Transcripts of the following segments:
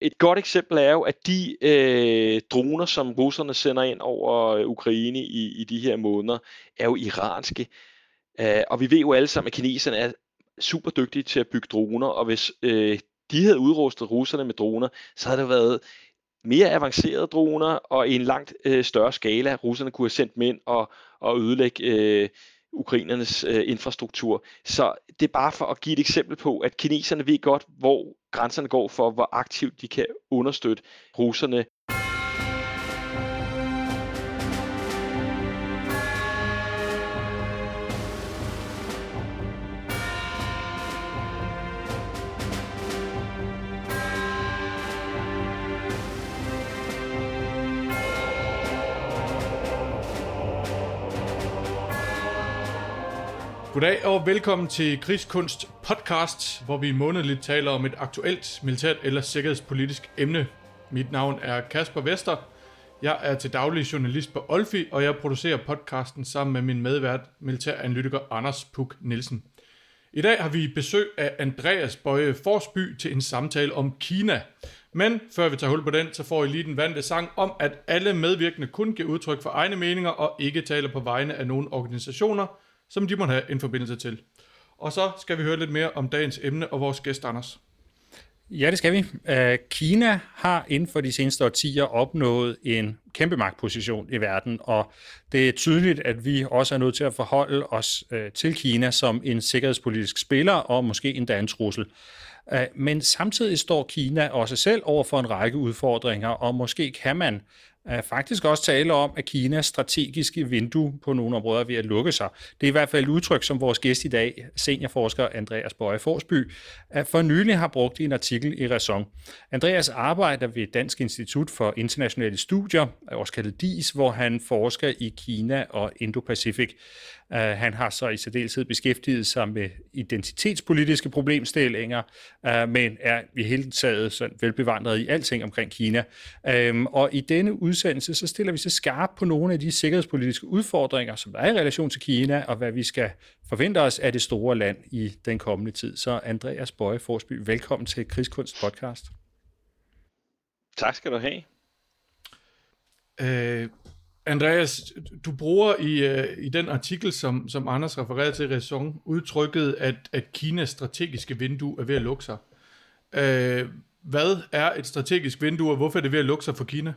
et godt eksempel er jo, at de øh, droner, som russerne sender ind over øh, Ukraine i, i de her måneder, er jo iranske. Øh, og vi ved jo alle sammen, at kineserne er super dygtige til at bygge droner, og hvis øh, de havde udrustet russerne med droner, så havde det været mere avancerede droner, og i en langt øh, større skala, russerne kunne have sendt dem ind og, og ødelægge øh, ukrainernes øh, infrastruktur. Så det er bare for at give et eksempel på, at kineserne ved godt, hvor grænserne går for, hvor aktivt de kan understøtte russerne Goddag og velkommen til Krigskunst podcast, hvor vi månedligt taler om et aktuelt militært eller sikkerhedspolitisk emne. Mit navn er Kasper Vester. Jeg er til daglig journalist på Olfi, og jeg producerer podcasten sammen med min medvært, militæranalytiker Anders Puk Nielsen. I dag har vi besøg af Andreas Bøje Forsby til en samtale om Kina. Men før vi tager hul på den, så får I lige den vante sang om, at alle medvirkende kun giver udtryk for egne meninger og ikke taler på vegne af nogen organisationer – som de må have en forbindelse til. Og så skal vi høre lidt mere om dagens emne og vores gæst, Anders. Ja, det skal vi. Øh, Kina har inden for de seneste årtier opnået en kæmpe magtposition i verden, og det er tydeligt, at vi også er nødt til at forholde os øh, til Kina som en sikkerhedspolitisk spiller og måske endda en trussel. Øh, men samtidig står Kina også selv over for en række udfordringer, og måske kan man er faktisk også tale om, at Kinas strategiske vindue på nogle områder er ved at lukke sig. Det er i hvert fald et udtryk, som vores gæst i dag, seniorforsker Andreas Bøje Forsby, øh, for nylig har brugt i en artikel i Raison. Andreas arbejder ved Dansk Institut for Internationale Studier, også kaldet DIS, hvor han forsker i Kina og Indo-Pacific. Uh, han har så i særdeleshed beskæftiget sig med identitetspolitiske problemstillinger, uh, men er i hele taget sådan velbevandret i alting omkring Kina. Um, og i denne udsendelse, så stiller vi sig skarpt på nogle af de sikkerhedspolitiske udfordringer, som der er i relation til Kina, og hvad vi skal forvente os af det store land i den kommende tid. Så Andreas Bøje Forsby, velkommen til Krigskunst podcast. Tak skal du have. Uh, Andreas, du bruger i, øh, i den artikel, som, som Anders refererede til Raison, udtrykket, at, at Kinas strategiske vindue er ved at lukke sig. Øh, hvad er et strategisk vindue, og hvorfor er det ved at lukke sig for Kina?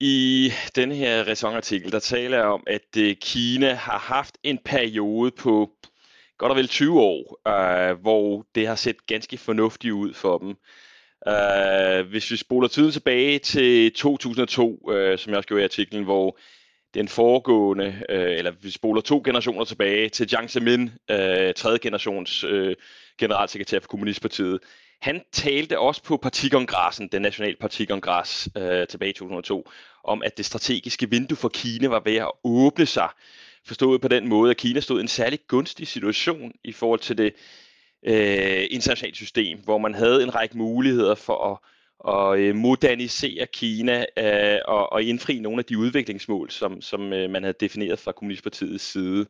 I denne her Raison-artikel, der taler jeg om, at uh, Kina har haft en periode på godt og vel 20 år, øh, hvor det har set ganske fornuftigt ud for dem. Uh, hvis vi spoler tiden tilbage til 2002, uh, øh, som jeg skrev i artiklen, hvor den foregående, uh, eller vi spoler to generationer tilbage til Jiang Zemin, uh, tredje generations uh, generalsekretær for Kommunistpartiet, han talte også på partikongressen, den nationale partikongres uh, tilbage i 2002, om at det strategiske vindue for Kina var ved at åbne sig. Forstået på den måde, at Kina stod i en særlig gunstig situation i forhold til det øh, internationalt system, hvor man havde en række muligheder for at, at øh, modernisere Kina øh, og, og indfri nogle af de udviklingsmål, som, som øh, man havde defineret fra Kommunistpartiets side.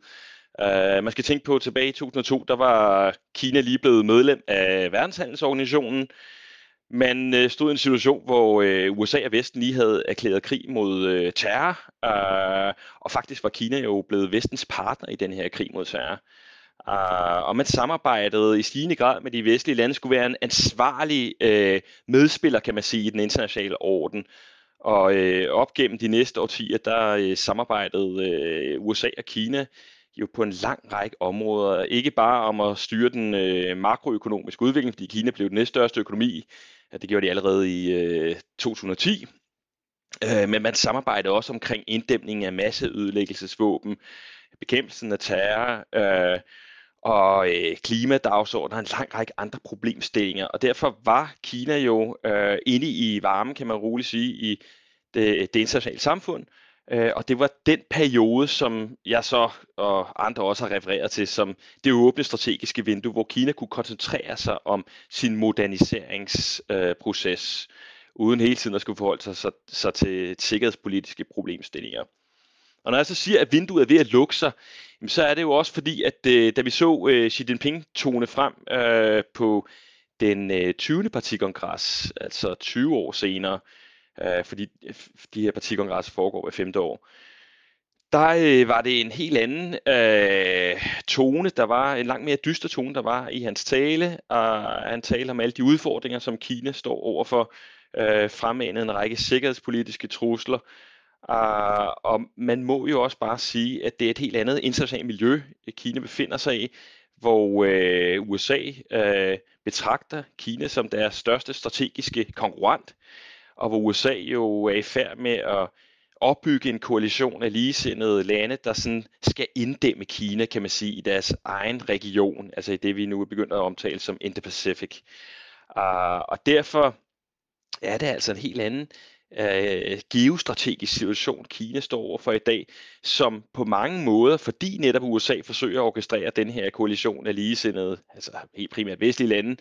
Øh, man skal tænke på, at tilbage i 2002, der var Kina lige blevet medlem af Verdenshandelsorganisationen. Man øh, stod i en situation, hvor øh, USA og Vesten lige havde erklæret krig mod øh, terror, øh, og faktisk var Kina jo blevet vestens partner i den her krig mod terror. Uh, og at samarbejdet i stigende grad med de vestlige lande, skulle være en ansvarlig øh, medspiller, kan man sige, i den internationale orden. Og øh, op gennem de næste årtier, der øh, samarbejdede øh, USA og Kina jo på en lang række områder. Ikke bare om at styre den øh, makroøkonomiske udvikling, fordi Kina blev den næststørste økonomi. Det gjorde de allerede i øh, 2010. Øh, men man samarbejdede også omkring inddæmning af masseødelæggelsesvåben, bekæmpelsen af terror, øh, og øh, klimadagsordenen og en lang række andre problemstillinger. Og derfor var Kina jo øh, inde i varmen, kan man roligt sige, i det, det internationale samfund. Øh, og det var den periode, som jeg så og andre også har refereret til, som det åbne strategiske vindue, hvor Kina kunne koncentrere sig om sin moderniseringsproces, øh, uden hele tiden at skulle forholde sig, sig, sig til sikkerhedspolitiske problemstillinger. Og når jeg så siger, at vinduet er ved at lukke sig, så er det jo også fordi, at øh, da vi så øh, Xi Jinping tone frem øh, på den 20. partikongres, altså 20 år senere, fordi de her partikongresser foregår hver femte år, der øh, var det en helt anden øh, tone. Der var en langt mere dyster tone, der var i hans tale. Og han talte om alle de udfordringer, som Kina står overfor, øh, en række sikkerhedspolitiske trusler. Uh, og man må jo også bare sige, at det er et helt andet internationalt miljø, Kina befinder sig i, hvor øh, USA øh, betragter Kina som deres største strategiske konkurrent, og hvor USA jo er i færd med at opbygge en koalition af ligesindede lande, der sådan skal inddæmme Kina, kan man sige, i deres egen region, altså i det, vi nu er begyndt at omtale som Indo-Pacific. Uh, og derfor er det altså en helt anden øh, geostrategisk situation, Kina står over for i dag, som på mange måder, fordi netop USA forsøger at orkestrere den her koalition af ligesindede, altså helt primært vestlige lande,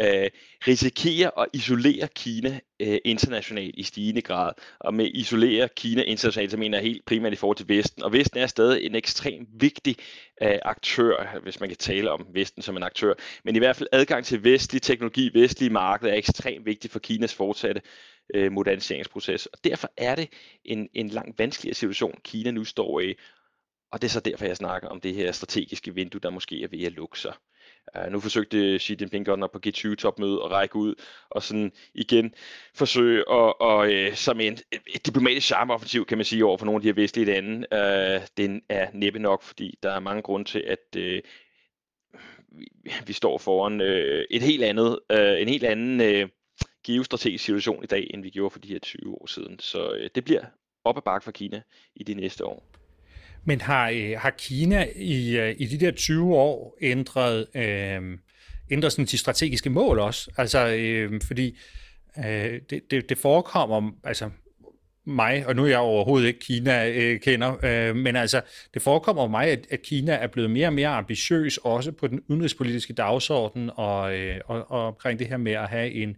øh, risikerer at isolere Kina øh, internationalt i stigende grad. Og med isolere Kina internationalt, så mener jeg helt primært i forhold til Vesten. Og Vesten er stadig en ekstremt vigtig øh, aktør, hvis man kan tale om Vesten som en aktør. Men i hvert fald adgang til vestlig teknologi, vestlige markeder er ekstremt vigtigt for Kinas fortsatte øh, moderniseringsproces. Og derfor er det en, en langt vanskeligere situation, Kina nu står i. Og det er så derfor, jeg snakker om det her strategiske vindue, der måske er ved at lukke sig. Uh, nu forsøgte Xi Jinping godt nok på G20-topmødet at række ud og sådan igen forsøge at, og, uh, øh, som en, et diplomatisk charmeoffensiv, kan man sige, over for nogle af de her vestlige lande. Uh, den er næppe nok, fordi der er mange grunde til, at uh, vi, vi står foran uh, et helt andet, uh, en helt anden uh, geostrategisk situation i dag, end vi gjorde for de her 20 år siden. Så øh, det bliver op ad bakke for Kina i de næste år. Men har, øh, har Kina i, øh, i de der 20 år ændret, øh, ændret sådan de strategiske mål også? Altså, øh, fordi øh, det, det, det forekommer, altså mig, og nu er jeg overhovedet ikke Kina øh, kender, øh, men altså, det forekommer mig, at, at Kina er blevet mere og mere ambitiøs, også på den udenrigspolitiske dagsorden, og, øh, og, og omkring det her med at have en, øh,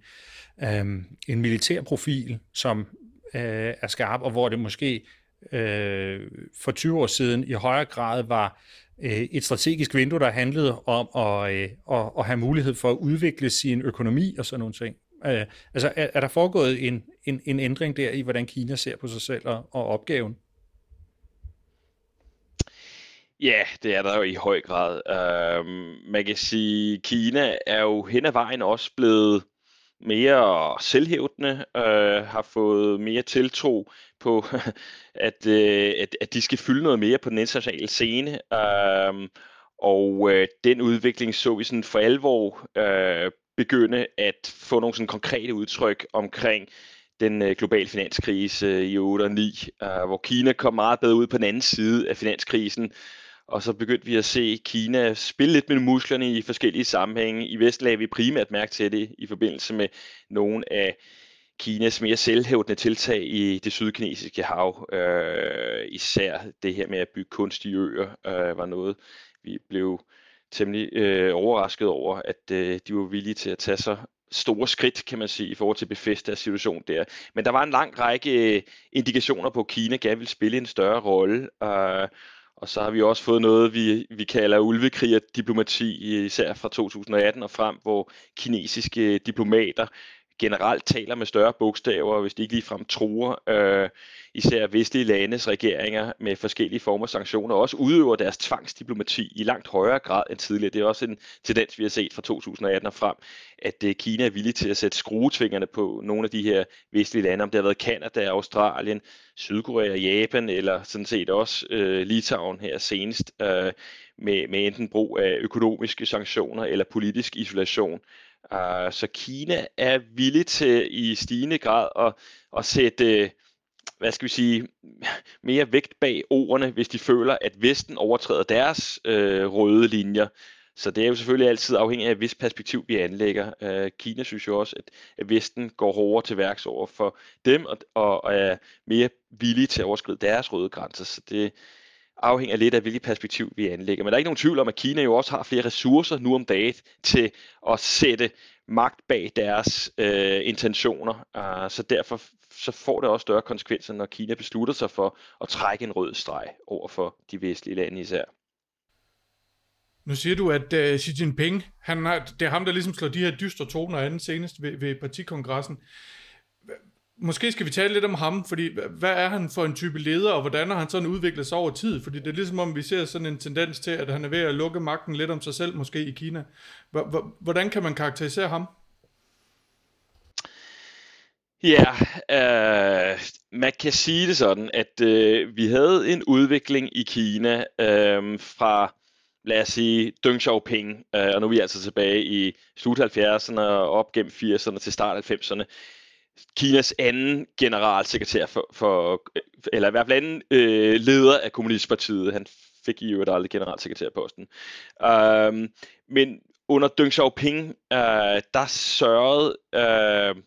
Øhm, en militær profil, som øh, er skarp, og hvor det måske øh, for 20 år siden i højere grad var øh, et strategisk vindue, der handlede om at, øh, at, at have mulighed for at udvikle sin økonomi og sådan nogle ting. Øh, altså er, er der foregået en, en, en ændring der i, hvordan Kina ser på sig selv og, og opgaven? Ja, det er der jo i høj grad. Uh, man kan sige, Kina er jo hen ad vejen også blevet mere selvhævdende, øh, har fået mere tiltro på, at, øh, at, at de skal fylde noget mere på den internationale scene. Øh, og øh, den udvikling så vi sådan for alvor øh, begynde at få nogle sådan konkrete udtryk omkring den øh, globale finanskrise øh, i 8 og 9, øh, hvor Kina kom meget bedre ud på den anden side af finanskrisen, og så begyndte vi at se Kina spille lidt med musklerne i forskellige sammenhænge. I Vest lagde vi primært mærke til det i forbindelse med nogle af Kinas mere selvhævdende tiltag i det sydkinesiske hav. Øh, især det her med at bygge kunstige øer øh, var noget, vi blev temmelig øh, overrasket over, at øh, de var villige til at tage sig store skridt, kan man sige, i forhold til at befæste deres situation der. Men der var en lang række øh, indikationer på, at Kina gerne ville spille en større rolle. Øh, og så har vi også fået noget, vi, vi kalder ulvekrigerdiplomati, især fra 2018 og frem, hvor kinesiske diplomater generelt taler med større bogstaver, hvis de ikke ligefrem truer øh, især vestlige landes regeringer med forskellige former af sanktioner, og også udøver deres tvangsdiplomati i langt højere grad end tidligere. Det er også en tendens, vi har set fra 2018 og frem, at øh, Kina er villig til at sætte skruetvingerne på nogle af de her vestlige lande, om det har været Kanada, Australien, Sydkorea, Japan, eller sådan set også øh, Litauen her senest, øh, med, med enten brug af økonomiske sanktioner eller politisk isolation. Uh, så Kina er villig til i stigende grad at, at sætte, hvad skal vi sige, mere vægt bag ordene, hvis de føler, at Vesten overtræder deres øh, røde linjer. Så det er jo selvfølgelig altid afhængigt af hvis perspektiv, vi anlægger. Uh, Kina synes jo også, at, at Vesten går hårdere til værks over for dem, og, og, og er mere villige til at overskride deres røde grænser. Så det, afhænger lidt af, hvilket perspektiv vi anlægger. Men der er ikke nogen tvivl om, at Kina jo også har flere ressourcer nu om dagen til at sætte magt bag deres øh, intentioner. Uh, så derfor så får det også større konsekvenser, når Kina beslutter sig for at trække en rød streg over for de vestlige lande især. Nu siger du, at uh, Xi Jinping, han har, det er ham, der ligesom slår de her dystre toner an senest ved, ved partikongressen. Måske skal vi tale lidt om ham, fordi hvad er han for en type leder, og hvordan har han sådan udviklet sig over tid? Fordi det er ligesom om, vi ser sådan en tendens til, at han er ved at lukke magten lidt om sig selv, måske i Kina. Hvordan kan man karakterisere ham? Ja, øh, man kan sige det sådan, at øh, vi havde en udvikling i Kina øh, fra, lad os sige, Deng Xiaoping, øh, og nu er vi altså tilbage i slut 70'erne og op gennem 80'erne til start 90'erne. Kinas anden generalsekretær for, for eller i hvert fald anden øh, leder af Kommunistpartiet. Han fik i øvrigt aldrig generalsekretærposten. Øh, men under Deng Xiaoping, øh, der sørgede øh,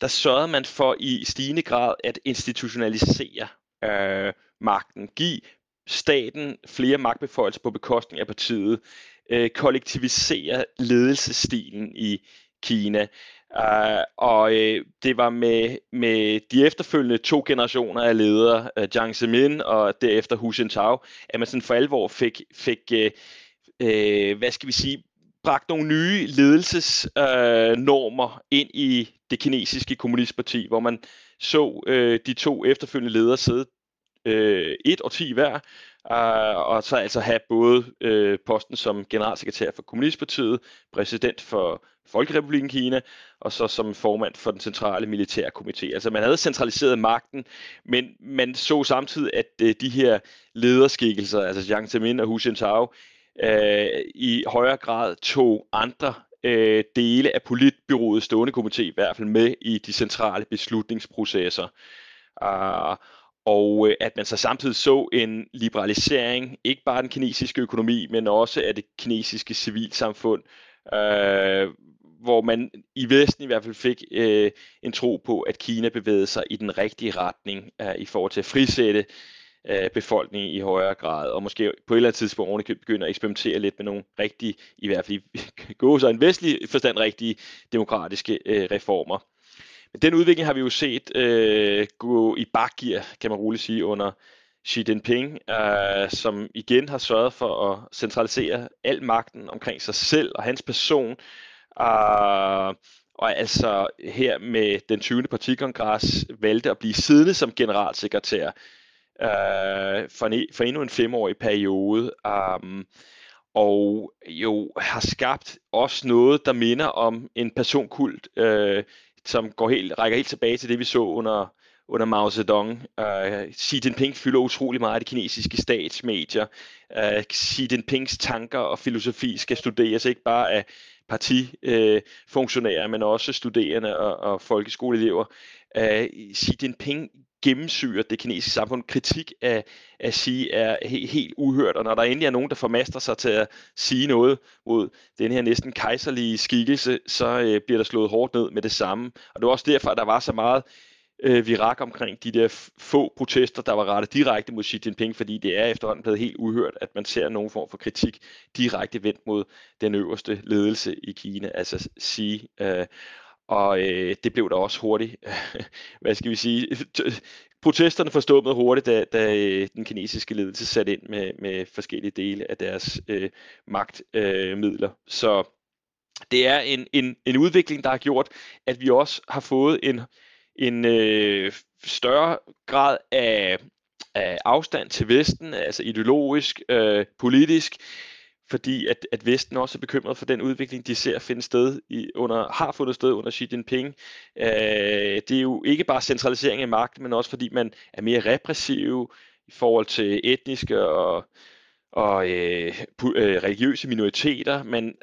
der sørgede man for i stigende grad at institutionalisere øh, magten, give staten flere magtbeføjelser på bekostning af partiet, øh, kollektivisere ledelsestilen i Kina. Uh, og uh, det var med, med de efterfølgende to generationer af ledere, uh, Jiang Zemin og derefter Hu Jintao, at man sådan for alvor fik, fik uh, uh, hvad skal vi sige, bragt nogle nye ledelsesnormer øh, ind i det kinesiske kommunistparti, hvor man så øh, de to efterfølgende ledere sidde øh, et og ti hver, øh, og så altså have både uh, posten som generalsekretær for Kommunistpartiet, præsident for Folkerepubliken Kina, og så som formand for den centrale militære komité. Altså man havde centraliseret magten, men man så samtidig, at uh, de her lederskikkelser, altså Jiang Zemin og Hu Jintao, øh, i højere grad tog andre øh, dele af politbyrådets stående komité i hvert fald med i de centrale beslutningsprocesser. Uh, og øh, at man så samtidig så en liberalisering, ikke bare den kinesiske økonomi, men også af det kinesiske civilsamfund, øh, hvor man i Vesten i hvert fald fik øh, en tro på, at Kina bevægede sig i den rigtige retning øh, i forhold til at frisætte øh, befolkningen i højere grad, og måske på et eller andet tidspunkt begynder at eksperimentere lidt med nogle rigtige, i hvert fald gå så en vestlig forstand rigtige demokratiske øh, reformer. Den udvikling har vi jo set øh, gå i bakgear, kan man roligt sige, under Xi Jinping, øh, som igen har sørget for at centralisere al magten omkring sig selv og hans person, øh, og altså her med den 20. partikongres valgte at blive siddende som generalsekretær øh, for, en, for endnu en femårig periode. Um, og jo har skabt også noget, der minder om en personkult, øh, som går helt, rækker helt tilbage til det, vi så under, under Mao Zedong. Uh, Xi Jinping fylder utrolig meget af de kinesiske statsmedier. Uh, Xi Jinpings tanker og filosofi skal studeres ikke bare af partifunktionærer, uh, men også studerende og, og folkeskoleelever. Uh, Xi Jinping gennemsyrer det kinesiske samfund. Kritik af, at sige er he, helt uhørt, og når der endelig er nogen, der formaster sig til at sige noget mod den her næsten kejserlige skikkelse, så øh, bliver der slået hårdt ned med det samme. Og det var også derfor, at der var så meget øh, virak omkring de der få protester, der var rettet direkte mod Xi Jinping, fordi det er efterhånden blevet helt uhørt, at man ser nogen form for kritik direkte vendt mod den øverste ledelse i Kina, altså Xi. Øh, og øh, det blev der også hurtigt, hvad skal vi sige, protesterne forstummede hurtigt, da, da øh, den kinesiske ledelse satte ind med, med forskellige dele af deres øh, magtmidler. Øh, Så det er en, en, en udvikling, der har gjort, at vi også har fået en, en øh, større grad af, af afstand til Vesten, altså ideologisk, øh, politisk, fordi at, at Vesten også er bekymret for den udvikling, de ser finde sted i, under, har fundet sted under Xi Jinping. Øh, det er jo ikke bare centralisering af magt, men også fordi man er mere repressiv i forhold til etniske og, og øh, øh, religiøse minoriteter. Man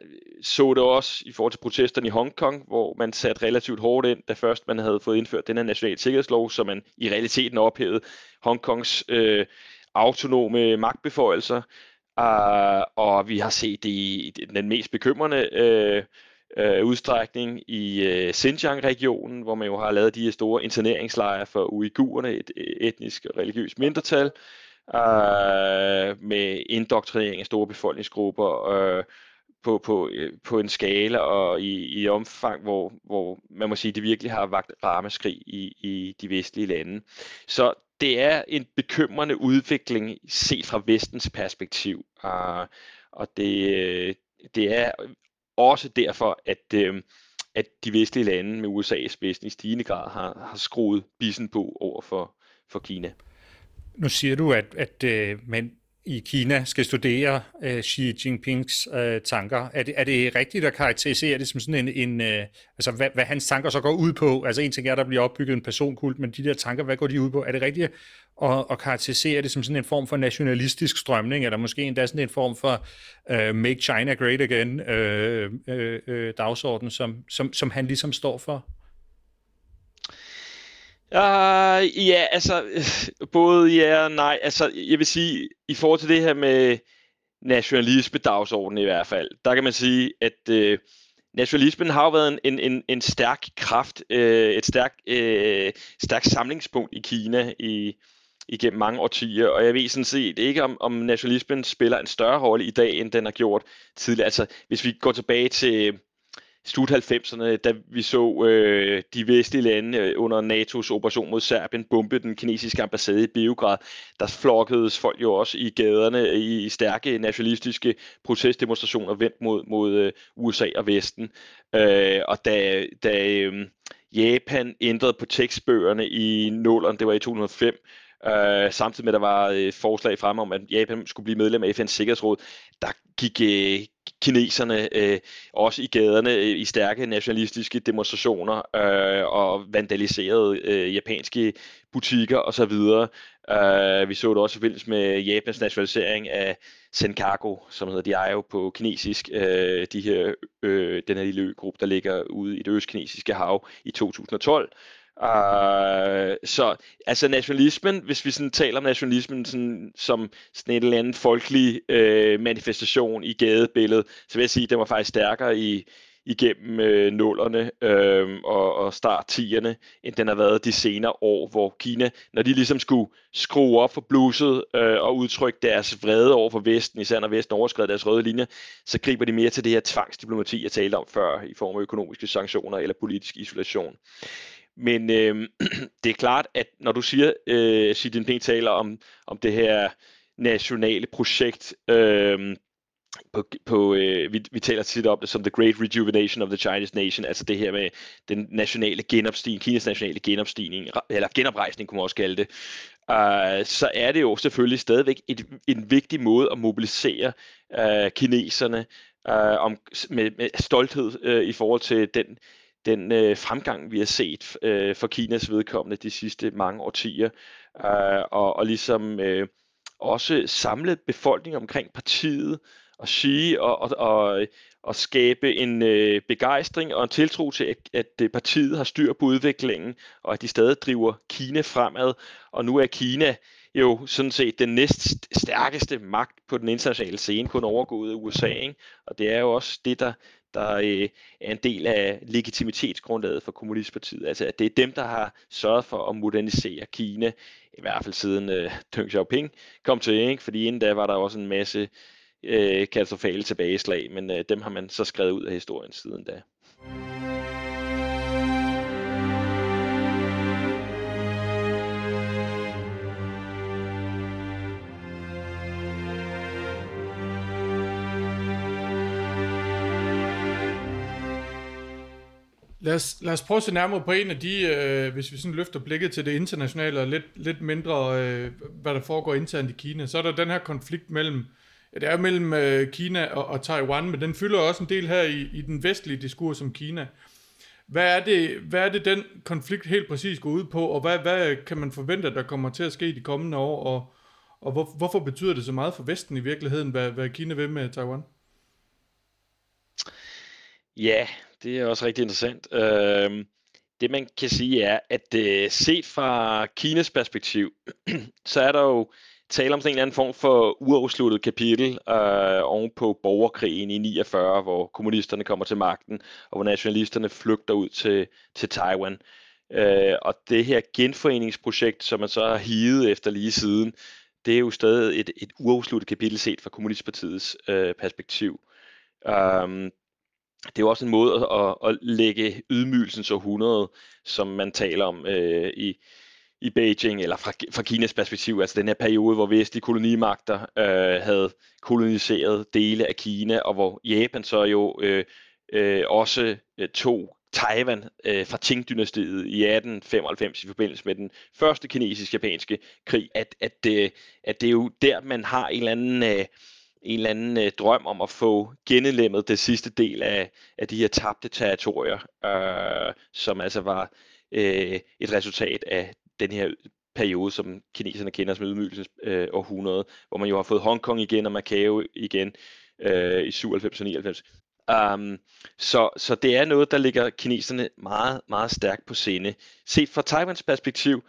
så det også i forhold til protesterne i Hongkong, hvor man satte relativt hårdt ind, da først man havde fået indført den her nationale sikkerhedslov, så man i realiteten ophævede Hongkongs øh, autonome magtbeføjelser. Uh, og vi har set det i den mest bekymrende uh, uh, udstrækning i uh, Xinjiang-regionen, hvor man jo har lavet de her store interneringslejre for uigurerne, et etnisk og religiøst mindretal, uh, med indoktrinering af store befolkningsgrupper uh, på, på, på en skala og i, i omfang, hvor, hvor man må sige, det virkelig har vagt rammeskrig i, i de vestlige lande. Så det er en bekymrende udvikling set fra vestens perspektiv. Uh, Og det, øh, det er også derfor, at, øh, at de vestlige lande med USA i spidsen i stigende grad har, har skruet bissen på over for, for Kina. Nu siger du, at, at øh, man i Kina skal studere øh, Xi Jinpings øh, tanker. Er det, er det rigtigt at karakterisere det som sådan en, en øh, altså hvad, hvad hans tanker så går ud på? Altså en ting er, at der bliver opbygget en personkult, men de der tanker, hvad går de ud på? Er det rigtigt at, at karakterisere det som sådan en form for nationalistisk strømning, eller måske endda sådan en form for øh, Make China Great Again øh, øh, øh, dagsorden, som, som, som han ligesom står for? Uh, ja, altså, øh, både ja og nej. Altså, jeg vil sige, i forhold til det her med nationalisme dagsordenen i hvert fald, der kan man sige, at øh, nationalismen har jo været en, en, en, stærk kraft, øh, et øh, stærkt øh, stærk samlingspunkt i Kina i, igennem mange årtier, og jeg ved sådan set ikke, om, om nationalismen spiller en større rolle i dag, end den har gjort tidligere. Altså, hvis vi går tilbage til slut 90'erne, da vi så øh, de vestlige lande øh, under NATO's operation mod Serbien bombe den kinesiske ambassade i Beograd, der flokkedes folk jo også i gaderne i, stærke nationalistiske protestdemonstrationer vendt mod, mod øh, USA og Vesten. Øh, og da, da øh, Japan ændrede på tekstbøgerne i 0'erne, det var i 2005, Øh, samtidig med, at der var øh, forslag frem om, at Japan skulle blive medlem af FN's Sikkerhedsråd, der gik øh, kineserne øh, også i gaderne øh, i stærke nationalistiske demonstrationer øh, og vandaliserede øh, japanske butikker osv. Øh, vi så det også i forbindelse med Japans nationalisering af Senkaku, som hedder de er jo på kinesisk, øh, de her, øh, den her lille øgruppe, der ligger ude i det østkinesiske hav i 2012. Uh, så altså nationalismen, hvis vi sådan taler om nationalismen sådan, som sådan en eller anden folkelig uh, manifestation i gadebilledet, så vil jeg sige, at den var faktisk stærkere i, igennem øh, nullerne øh, og, og start 10'erne, end den har været de senere år, hvor Kina, når de ligesom skulle skrue op for bluset øh, og udtrykke deres vrede over for Vesten, især når Vesten overskred deres røde linje, så griber de mere til det her tvangsdiplomati, jeg talte om før, i form af økonomiske sanktioner eller politisk isolation. Men øh, det er klart, at når du siger, øh, Xi Jinping taler om, om det her nationale projekt, øh, på, på øh, vi, vi taler tit om det som the great rejuvenation of the Chinese nation, altså det her med den nationale genopstigning, Kinas nationale genopstigning, eller genoprejsning kunne man også kalde det, øh, så er det jo selvfølgelig stadigvæk et, en vigtig måde at mobilisere øh, kineserne øh, om, med, med stolthed øh, i forhold til den den øh, fremgang, vi har set øh, for Kinas vedkommende de sidste mange årtier, øh, og, og ligesom øh, også samle befolkningen omkring partiet og sige og, og, og, og skabe en øh, begejstring og en tiltro til, at, at øh, partiet har styr på udviklingen, og at de stadig driver Kina fremad. Og nu er Kina jo sådan set den næst stærkeste magt på den internationale scene, kun overgået af USA. Ikke? Og det er jo også det, der, der øh, er en del af legitimitetsgrundlaget for Kommunistpartiet. Altså at det er dem, der har sørget for at modernisere Kina, i hvert fald siden øh, Deng Xiaoping kom til, ikke? fordi inden da var der også en masse øh, katastrofale tilbageslag, men øh, dem har man så skrevet ud af historien siden da. Lad os, lad os prøve at se nærmere på en af de, øh, hvis vi sådan løfter blikket til det internationale og lidt, lidt mindre, øh, hvad der foregår internt i Kina, så er der den her konflikt mellem, ja, det er mellem øh, Kina og, og Taiwan, men den fylder også en del her i, i den vestlige diskurs om Kina. Hvad er, det, hvad er det, den konflikt helt præcis går ud på, og hvad, hvad kan man forvente, der kommer til at ske de kommende år, og, og hvor, hvorfor betyder det så meget for Vesten i virkeligheden, hvad, hvad Kina vil med Taiwan? Ja, det er også rigtig interessant. Øh, det man kan sige er, at øh, set fra Kinas perspektiv, så er der jo tale om sådan en eller anden form for uafsluttet kapitel øh, oven på borgerkrigen i 49, hvor kommunisterne kommer til magten, og hvor nationalisterne flygter ud til, til Taiwan. Øh, og det her genforeningsprojekt, som man så har hivet efter lige siden, det er jo stadig et, et uafsluttet kapitel set fra Kommunistpartiets øh, perspektiv. Um, det er jo også en måde at, at at lægge ydmygelsens århundrede, som man taler om øh, i, i Beijing, eller fra, fra Kinas perspektiv, altså den her periode, hvor vestlige kolonimagter øh, havde koloniseret dele af Kina, og hvor Japan så jo øh, øh, også øh, tog Taiwan øh, fra Qing-dynastiet i 1895 i forbindelse med den første kinesisk-japanske krig, at, at, øh, at det er jo der, man har en eller anden, øh, en eller anden øh, drøm om at få genindlemmet det sidste del af, af de her tabte territorier, øh, som altså var øh, et resultat af den her periode, som kineserne kender som ydmygelsens øh, århundrede, hvor man jo har fået Hongkong igen og Macau igen øh, i 97 og 99. Um, øhm, så, så det er noget, der ligger kineserne meget, meget stærkt på sinde. Set fra Taiwans perspektiv,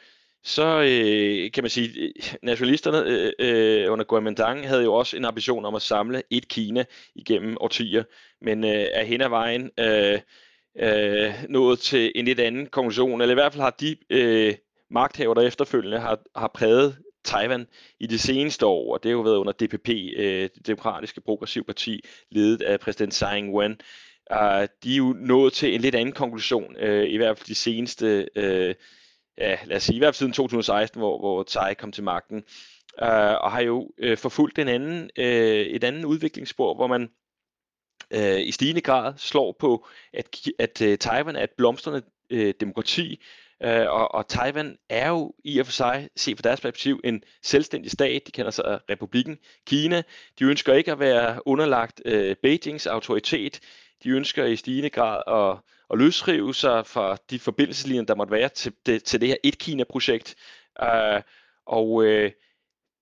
så øh, kan man sige, øh, nationalisterne øh, øh, under Kuomintang havde jo også en ambition om at samle et Kina igennem årtier, men øh, er hen ad vejen øh, øh, nået til en lidt anden konklusion, eller i hvert fald har de øh, magthaver, der efterfølgende har, har præget Taiwan i de seneste år, og det har jo været under DPP, øh, det demokratiske progressive parti, ledet af præsident Tsai Ing-wen, øh, de er jo nået til en lidt anden konklusion, øh, i hvert fald de seneste, øh, ja, lad os sige, i hvert fald siden 2016, hvor, hvor Tsai kom til magten, øh, og har jo øh, forfulgt en anden, øh, et andet udviklingsspor, hvor man øh, i stigende grad slår på, at, at øh, Taiwan er et blomstrende øh, demokrati, Øh, og, og Taiwan er jo i og for sig, set fra deres perspektiv, en selvstændig stat. De kender sig republikken Kina. De ønsker ikke at være underlagt øh, Beijings autoritet. De ønsker i stigende grad at, at løsrive sig fra de forbindelseslinjer, der måtte være til det, til det her et-Kina-projekt. Øh, og øh,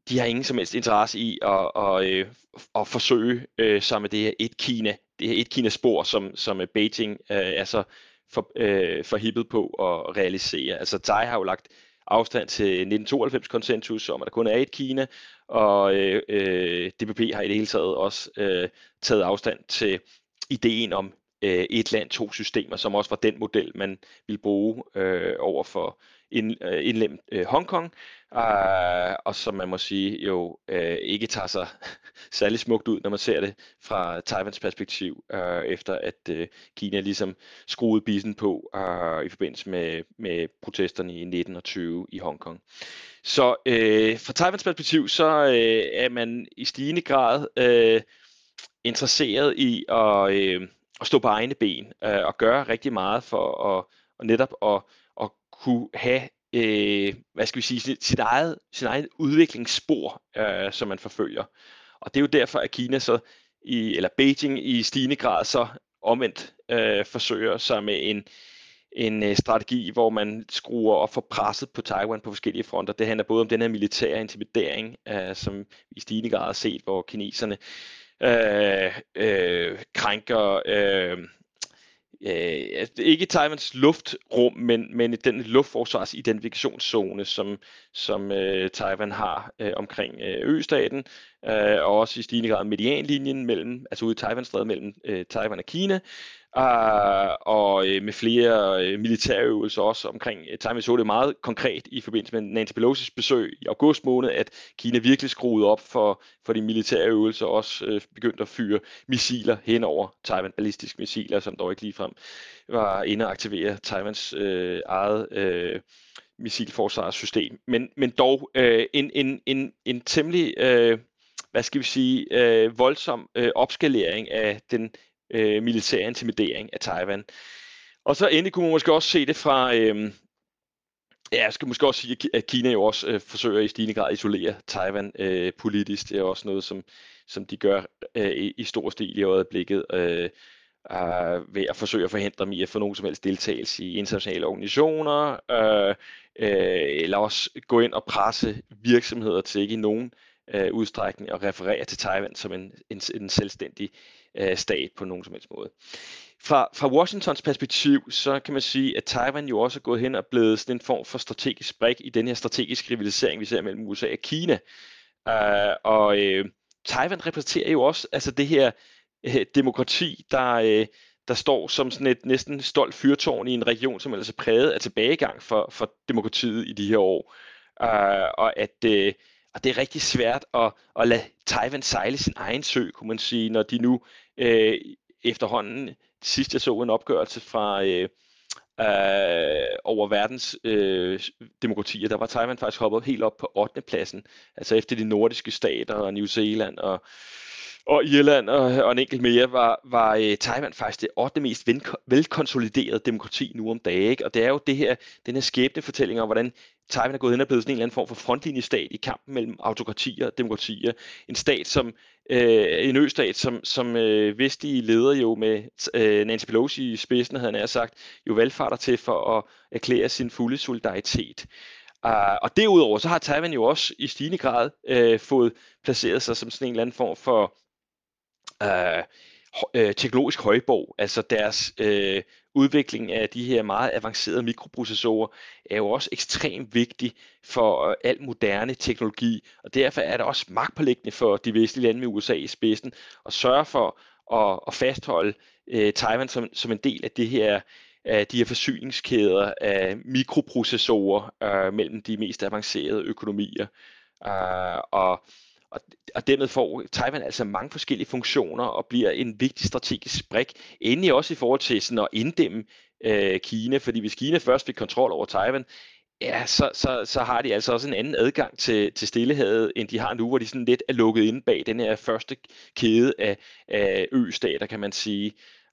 de har ingen som helst interesse i at, at, at, at forsøge øh, sig med det her et-Kina, det her et-Kina-spor, som, som øh, Beijing øh, er så for, øh, forhippet på at realisere. Altså Tai har jo lagt afstand til 1992-konsensus om, at der kun er et Kina, og øh, øh DPP har i det hele taget også øh, taget afstand til ideen om øh, et land, to systemer, som også var den model, man ville bruge øh, over for ind, øh, indlemt øh, Hongkong, øh, og som man må sige jo øh, ikke tager sig særlig smukt ud, når man ser det fra Taiwans perspektiv, øh, efter at øh, Kina ligesom skruede bisen på øh, i forbindelse med, med protesterne i 1920 i Hongkong. Så øh, fra Taiwans perspektiv, så øh, er man i stigende grad øh, interesseret i at, øh, at stå på egne ben øh, og gøre rigtig meget for at, og netop at at kunne have øh, hvad skal vi sige, sit, sit, eget, sin egen udviklingsspor, øh, som man forfølger. Og det er jo derfor, at Kina så, i, eller Beijing i stigende grad så omvendt øh, forsøger sig med en, en øh, strategi, hvor man skruer op for presset på Taiwan på forskellige fronter. Det handler både om den her militære intimidering, øh, som vi i stigende grad har set, hvor kineserne øh, Øh, øh, krænker øh, øh, altså, ikke Taiwans luftrum, men, men den luftforsvars identifikationszone, som, som øh, Taiwan har øh, omkring øh, østaten, øh, og også i stigende grad medianlinjen mellem, altså ude i Taiwanstrædet mellem øh, Taiwan og Kina, Uh, og øh, med flere øh, militærøvelser også omkring øh, Taiwan. Vi så det meget konkret i forbindelse med Nancy Pelosi's besøg i august måned, at Kina virkelig skruede op for, for de militære øvelser, og også øh, begyndte at fyre missiler hen over Taiwan, ballistiske missiler, som dog ikke ligefrem var inde at aktivere Taiwans øh, eget øh, missilforsvarssystem. Men, men dog øh, en, en, en, en temmelig... Øh, hvad skal vi sige, øh, voldsom øh, opskalering af den øh, militær intimidering af Taiwan. Og så endelig kunne man måske også se det fra, øh, ja, jeg skal måske også sige, at Kina jo også øh, forsøger i stigende grad at isolere Taiwan øh, politisk. Det er også noget, som, som de gør øh, i, i stor stil i øjeblikket. Øh, øh, ved at forsøge at forhindre dem i at få nogen som helst deltagelse i internationale organisationer, øh, øh, eller også gå ind og presse virksomheder til ikke i nogen øh, udstrækning at referere til Taiwan som en, en, en selvstændig øh, stat på nogen som helst måde. Fra, fra Washingtons perspektiv, så kan man sige, at Taiwan jo også er gået hen og blevet sådan en form for strategisk brik i den her strategiske rivalisering, vi ser mellem USA og Kina. Uh, og uh, Taiwan repræsenterer jo også altså det her uh, demokrati, der, uh, der står som sådan et næsten stolt fyrtårn i en region, som ellers er præget af tilbagegang for, for demokratiet i de her år. Uh, og at uh, og det er rigtig svært at, at lade Taiwan sejle sin egen sø, kunne man sige, når de nu øh, efterhånden, sidst jeg så en opgørelse fra, øh, øh, over verdens øh, demokratier, der var Taiwan faktisk hoppet helt op på 8. pladsen, altså efter de nordiske stater og New Zealand og og Irland og, og en enkelt mere, var, var uh, Taiwan faktisk det 8. mest velkonsoliderede demokrati nu om dagen. Ikke? Og det er jo det her, den her skæbnefortælling om, hvordan Taiwan er gået hen og blevet sådan en eller anden form for frontlinjestat i kampen mellem autokratier og demokratier. En stat som øh, en østat, som, som øh, vestlige leder jo med øh, Nancy Pelosi i spidsen, havde han sagt, jo valgfarter til for at erklære sin fulde solidaritet. Uh, og derudover så har Taiwan jo også i stigende grad øh, fået placeret sig som sådan en eller anden form for øh, øh, teknologisk højborg. Altså deres øh, udvikling af de her meget avancerede mikroprocessorer er jo også ekstremt vigtig for øh, al moderne teknologi, og derfor er det også magtpålæggende for de vestlige lande med USA i spidsen at sørge for at, at fastholde øh, Taiwan som, som en del af det her af de her forsyningskæder af mikroprocessorer øh, mellem de mest avancerede økonomier. Øh, og og, og dermed får Taiwan altså mange forskellige funktioner og bliver en vigtig strategisk brik. Endelig også i forhold til sådan at inddæmme øh, Kina, fordi hvis Kina først fik kontrol over Taiwan, ja, så, så, så har de altså også en anden adgang til, til Stillehavet, end de har nu, hvor de sådan lidt er lukket inde bag den her første kæde af, af ø-stater, kan man sige.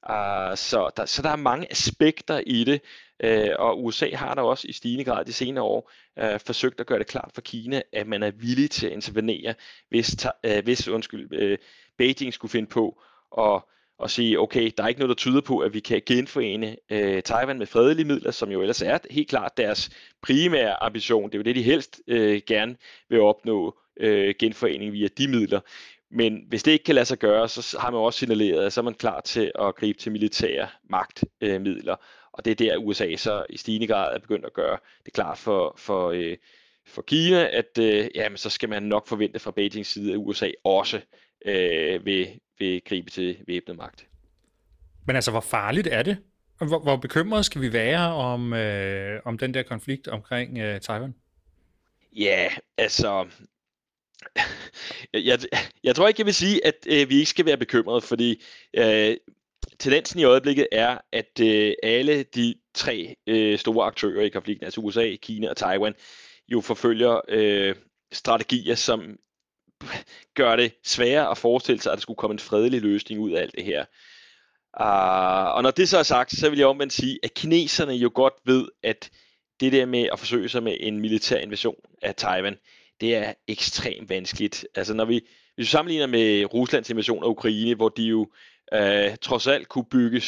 Uh, så, der, så der er mange aspekter i det, Øh, og USA har da også i stigende grad de senere år øh, forsøgt at gøre det klart for Kina, at man er villig til at intervenere, hvis, øh, hvis undskyld, øh, Beijing skulle finde på at og sige, okay, der er ikke noget, der tyder på, at vi kan genforene øh, Taiwan med fredelige midler, som jo ellers er helt klart deres primære ambition. Det er jo det, de helst øh, gerne vil opnå, øh, genforening via de midler. Men hvis det ikke kan lade sig gøre, så har man også signaleret, at så er man klar til at gribe til militære magtmidler og det er der, USA så i stigende grad er begyndt at gøre det klart for, for, øh, for Kina, at øh, jamen, så skal man nok forvente fra Beijings side, at USA også øh, vil, vil gribe til væbnet magt. Men altså, hvor farligt er det? Hvor, hvor bekymret skal vi være om, øh, om den der konflikt omkring øh, Taiwan? Ja, altså, jeg, jeg tror ikke, jeg vil sige, at øh, vi ikke skal være bekymrede, fordi øh, tendensen i øjeblikket er, at øh, alle de tre øh, store aktører i konflikten, altså USA, Kina og Taiwan, jo forfølger øh, strategier, som gør det sværere at forestille sig, at der skulle komme en fredelig løsning ud af alt det her. Uh, og når det så er sagt, så vil jeg omvendt sige, at kineserne jo godt ved, at det der med at forsøge sig med en militær invasion af Taiwan, det er ekstremt vanskeligt. Altså når vi, hvis vi sammenligner med Ruslands invasion af Ukraine, hvor de jo øh, trods alt kunne bygge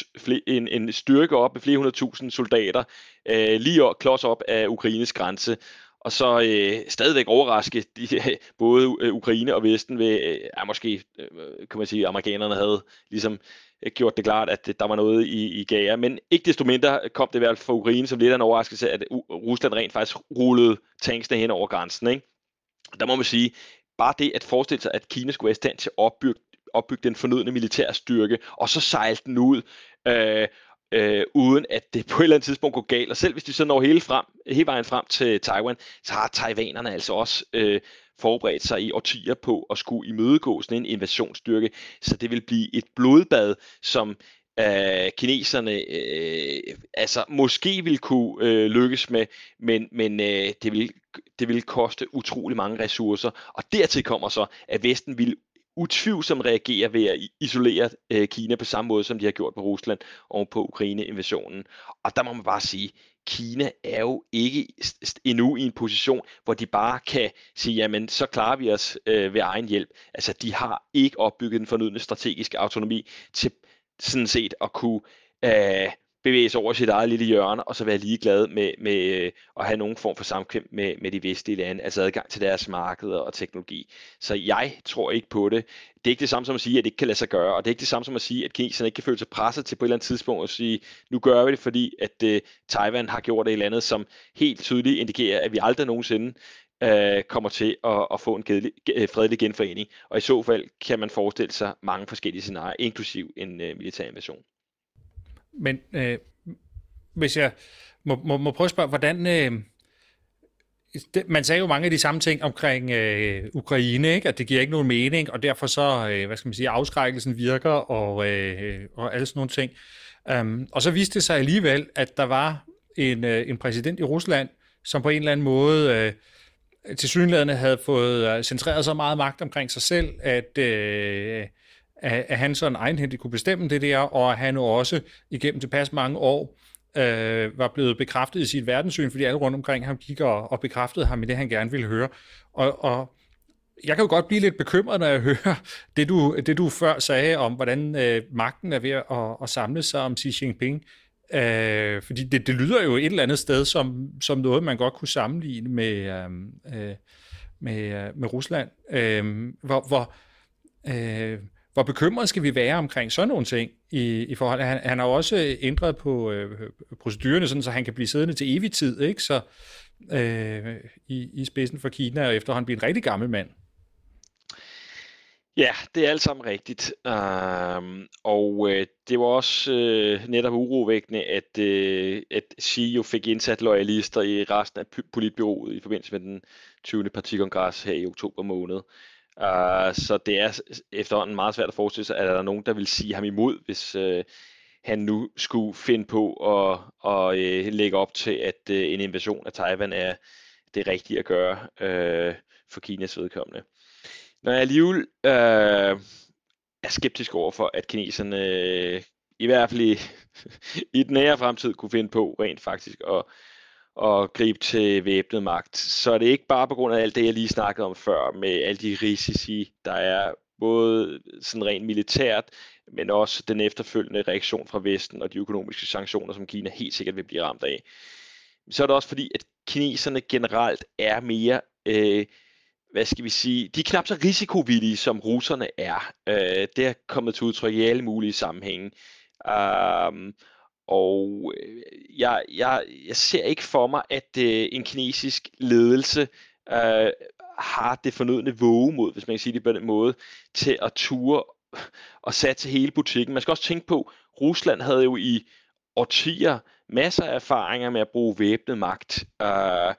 en, en styrke op med flere hundredtusind soldater øh, lige op, klods op af Ukraines grænse, og så øh, stadigvæk overraske de, både øh, Ukraine og Vesten ved, øh, ja, måske øh, kan man sige, at amerikanerne havde ligesom øh, gjort det klart, at der var noget i, i gære. Men ikke desto mindre kom det i hvert fald for Ukraine som lidt af en overraskelse, at øh, Rusland rent faktisk rullede tanksene hen over grænsen. Ikke? der må man sige, bare det at forestille sig, at Kina skulle være i stand til at opbygge, opbygge den fornødne militærstyrke, og så sejle den ud, øh, øh, uden at det på et eller andet tidspunkt går galt. Og selv hvis de så når hele, frem, hele vejen frem til Taiwan, så har taiwanerne altså også øh, forberedt sig i årtier på at skulle imødegå sådan en invasionsstyrke. Så det vil blive et blodbad, som øh, kineserne øh, altså måske vil kunne øh, lykkes med, men, men øh, det, vil, det vil koste utrolig mange ressourcer. Og dertil kommer så, at Vesten vil utvivlsomt reagerer ved at isolere øh, Kina på samme måde, som de har gjort på Rusland og på Ukraine-invasionen. Og der må man bare sige, Kina er jo ikke endnu i en position, hvor de bare kan sige, jamen så klarer vi os øh, ved egen hjælp. Altså de har ikke opbygget den fornødne strategiske autonomi til sådan set at kunne øh, bevæge sig over sit eget lille hjørne, og så være ligeglad med, med øh, at have nogen form for samkvem med, med de vestlige lande, altså adgang til deres markeder og teknologi. Så jeg tror ikke på det. Det er ikke det samme som at sige, at det ikke kan lade sig gøre, og det er ikke det samme som at sige, at kineserne ikke kan føle sig presset til på et eller andet tidspunkt at sige, nu gør vi det, fordi at uh, Taiwan har gjort det i landet, som helt tydeligt indikerer, at vi aldrig nogensinde uh, kommer til at, at få en gedelig, fredelig genforening. Og i så fald kan man forestille sig mange forskellige scenarier, inklusiv en uh, militær invasion. Men øh, hvis jeg må, må, må prøve at spørge, hvordan... Øh, det, man sagde jo mange af de samme ting omkring øh, Ukraine, ikke? at det giver ikke nogen mening, og derfor så, øh, hvad skal man sige, afskrækkelsen virker, og, øh, og alle sådan nogle ting. Um, og så viste det sig alligevel, at der var en, øh, en præsident i Rusland, som på en eller anden måde øh, til synligheden havde fået øh, centreret så meget magt omkring sig selv, at, øh, at, han sådan egenhændigt kunne bestemme det der, og at han også igennem tilpas mange år øh, var blevet bekræftet i sit verdenssyn, fordi alle rundt omkring ham gik og, og bekræftede ham i det, han gerne ville høre. Og, og jeg kan jo godt blive lidt bekymret, når jeg hører det, du, det du før sagde om, hvordan øh, magten er ved at, at samle sig om Xi Jinping. Øh, fordi det, det lyder jo et eller andet sted som, som noget, man godt kunne sammenligne med, øh, øh med, øh, med Rusland. Øh, hvor, hvor, øh, hvor bekymret skal vi være omkring sådan nogle ting i, i forhold han, han har jo også ændret på øh, procedurerne, sådan, så han kan blive siddende til evig tid, ikke? Så, øh, i, i spidsen for Kina, og efterhånden blive en rigtig gammel mand. Ja, det er alt sammen rigtigt. Um, og øh, det var også øh, netop urovækkende, at, øh, at Xi jo fik indsat loyalister i resten af politbyrået i forbindelse med den 20. partikongres her i oktober måned. Uh, så det er efterhånden meget svært at forestille sig, at der er nogen, der vil sige ham imod, hvis uh, han nu skulle finde på at, at uh, lægge op til, at uh, en invasion af Taiwan er det rigtige at gøre uh, for Kinas vedkommende. Når jeg alligevel uh, er skeptisk over for, at kineserne uh, i hvert fald i, i den nære fremtid kunne finde på rent faktisk at, at gribe til væbnet magt, så er det ikke bare på grund af alt det, jeg lige snakkede om før, med alle de risici, der er både sådan rent militært, men også den efterfølgende reaktion fra Vesten og de økonomiske sanktioner, som Kina helt sikkert vil blive ramt af. Så er det også fordi, at kineserne generelt er mere øh, hvad skal vi sige, de er knap så risikovillige, som russerne er. Øh, det er kommet til udtryk i alle mulige sammenhænge. Um, og øh, jeg, jeg, jeg ser ikke for mig, at øh, en kinesisk ledelse øh, har det fornødne vågemod, hvis man kan sige det på den måde, til at ture og satse hele butikken. Man skal også tænke på, Rusland havde jo i årtier masser af erfaringer med at bruge væbnet magt. Øh,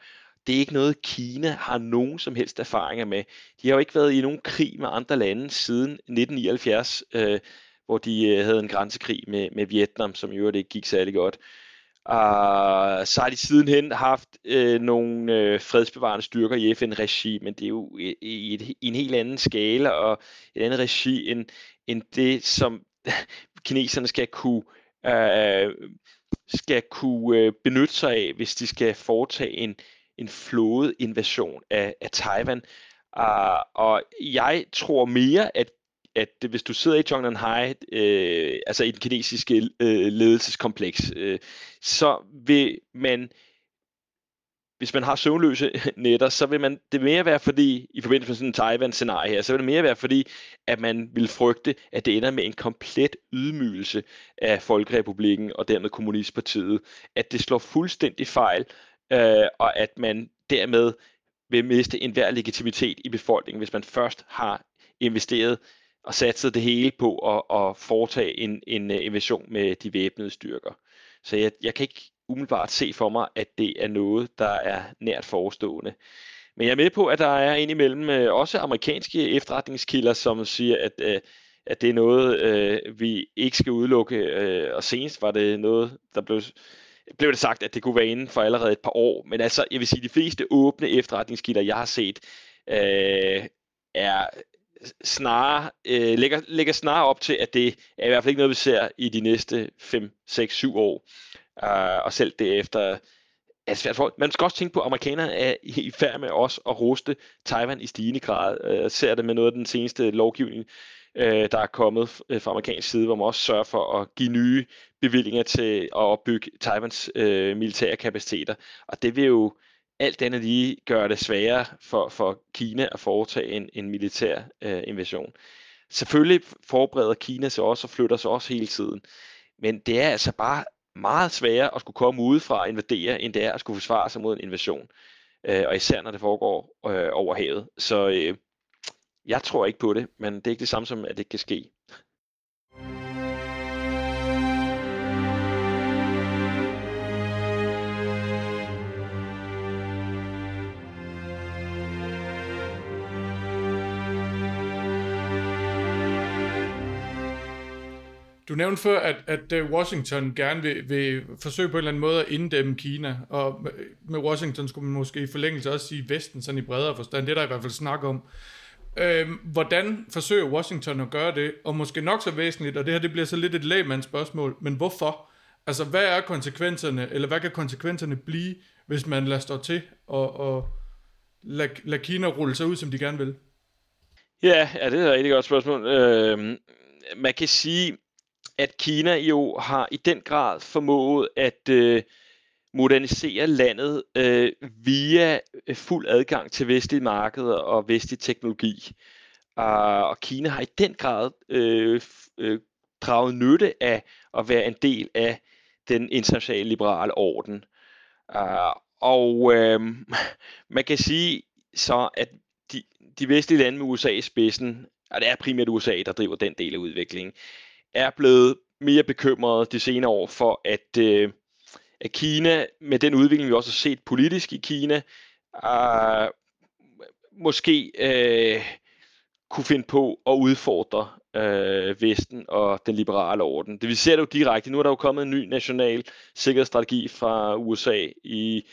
det er ikke noget, Kina har nogen som helst erfaringer med. De har jo ikke været i nogen krig med andre lande siden 1979, øh, hvor de øh, havde en grænsekrig med, med Vietnam, som jo ikke gik særlig godt. Uh, så har de sidenhen haft øh, nogle øh, fredsbevarende styrker i FN-regi, men det er jo i, i, et, i en helt anden skala og et andet regi end, end det, som kineserne skal kunne øh, skal kunne øh, benytte sig af, hvis de skal foretage en, en flådeinvasion af, af Taiwan. Uh, og jeg tror mere, at at det, hvis du sidder i Zhongnanhai, øh, altså i den kinesiske øh, ledelseskompleks, øh, så vil man, hvis man har søvnløse nætter, så vil man det mere være fordi, i forbindelse med sådan en Taiwan-scenarie her, så vil det mere være fordi, at man vil frygte, at det ender med en komplet ydmygelse af Folkerepublikken og dermed Kommunistpartiet, at det slår fuldstændig fejl, øh, og at man dermed vil miste enhver legitimitet i befolkningen, hvis man først har investeret og satset det hele på at, at foretage en, en øh, invasion med de væbnede styrker. Så jeg, jeg kan ikke umiddelbart se for mig, at det er noget, der er nært forestående. Men jeg er med på, at der er indimellem øh, også amerikanske efterretningskilder, som siger, at, øh, at det er noget, vi ikke skal udelukke. Og senest var det noget, der blev blev det sagt, at det kunne være inden for allerede et par år. Men altså, jeg vil sige, at de fleste åbne efterretningskilder, jeg har set, øh, er snarere, øh, lægger, lægger snarere op til, at det er i hvert fald ikke noget, vi ser i de næste 5, 6, 7 år. Uh, og selv derefter er svært for. Man skal også tænke på, at amerikanerne er i færd med os at ruste Taiwan i stigende grad. Uh, ser det med noget af den seneste lovgivning, uh, der er kommet fra amerikansk side, hvor man også sørger for at give nye bevillinger til at opbygge Taiwans uh, militære kapaciteter. Og det vil jo alt andet lige gøre det sværere for, for Kina at foretage en, en militær øh, invasion. Selvfølgelig forbereder Kina sig også og flytter sig også hele tiden, men det er altså bare meget sværere at skulle komme udefra og invadere, end det er at skulle forsvare sig mod en invasion. Øh, og især når det foregår øh, over havet. Så øh, jeg tror ikke på det, men det er ikke det samme som, at det kan ske. Du nævnte før, at, at øh, Washington gerne vil, vil forsøge på en eller anden måde at inddæmme Kina, og med Washington skulle man måske i forlængelse også sige Vesten, sådan i bredere forstand. Det er der i hvert fald snak om. Øhm, hvordan forsøger Washington at gøre det? Og måske nok så væsentligt, og det her det bliver så lidt et lægmands spørgsmål, men hvorfor? Altså, hvad er konsekvenserne, eller hvad kan konsekvenserne blive, hvis man lader stå til og, og lade, lade Kina rulle sig ud, som de gerne vil? Ja, ja det er et rigtig godt spørgsmål. Øh, man kan sige, at Kina jo har i den grad formået at øh, modernisere landet øh, via øh, fuld adgang til vestlige markeder og vestlig teknologi. Uh, og Kina har i den grad øh, øh, draget nytte af at være en del af den internationale liberale orden. Uh, og øh, man kan sige så, at de, de vestlige lande med USA i spidsen, og det er primært USA, der driver den del af udviklingen, er blevet mere bekymrede de senere år for, at, øh, at Kina, med den udvikling, vi også har set politisk i Kina, øh, måske øh, kunne finde på at udfordre øh, Vesten og den liberale orden. Det vi ser det jo direkte. Nu er der jo kommet en ny national sikkerhedsstrategi fra USA i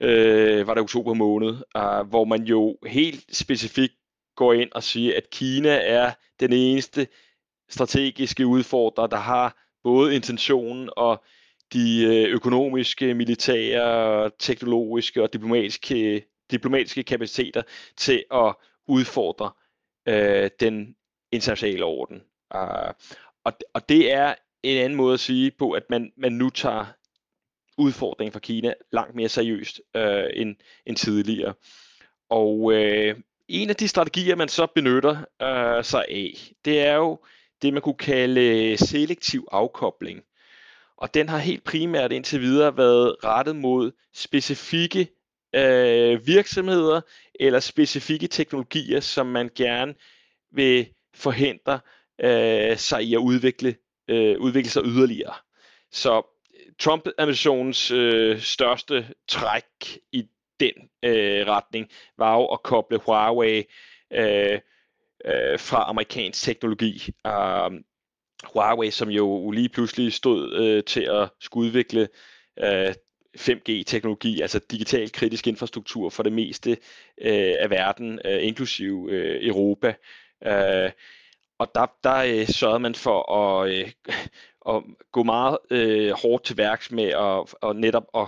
øh, var det oktober måned, øh, hvor man jo helt specifikt går ind og siger, at Kina er den eneste strategiske udfordrer, der har både intentionen og de øh, økonomiske, militære, teknologiske og diplomatiske, diplomatiske kapaciteter til at udfordre øh, den internationale orden. Uh, og, og det er en anden måde at sige på, at man, man nu tager udfordringen fra Kina langt mere seriøst øh, end, end tidligere. Og øh, en af de strategier, man så benytter øh, sig af, det er jo det, man kunne kalde øh, selektiv afkobling. Og den har helt primært indtil videre været rettet mod specifikke øh, virksomheder eller specifikke teknologier, som man gerne vil forhindre øh, sig i at udvikle, øh, udvikle sig yderligere. Så øh, Trump-administrationens øh, største træk i den øh, retning var jo at koble Huawei øh, øh, fra amerikansk teknologi. Uh, Huawei, som jo lige pludselig stod øh, til at skulle udvikle øh, 5G-teknologi, altså digital kritisk infrastruktur for det meste øh, af verden, øh, inklusive øh, Europa. Øh, og der, der øh, sørgede man for at, øh, at gå meget øh, hårdt til værks med at, og netop at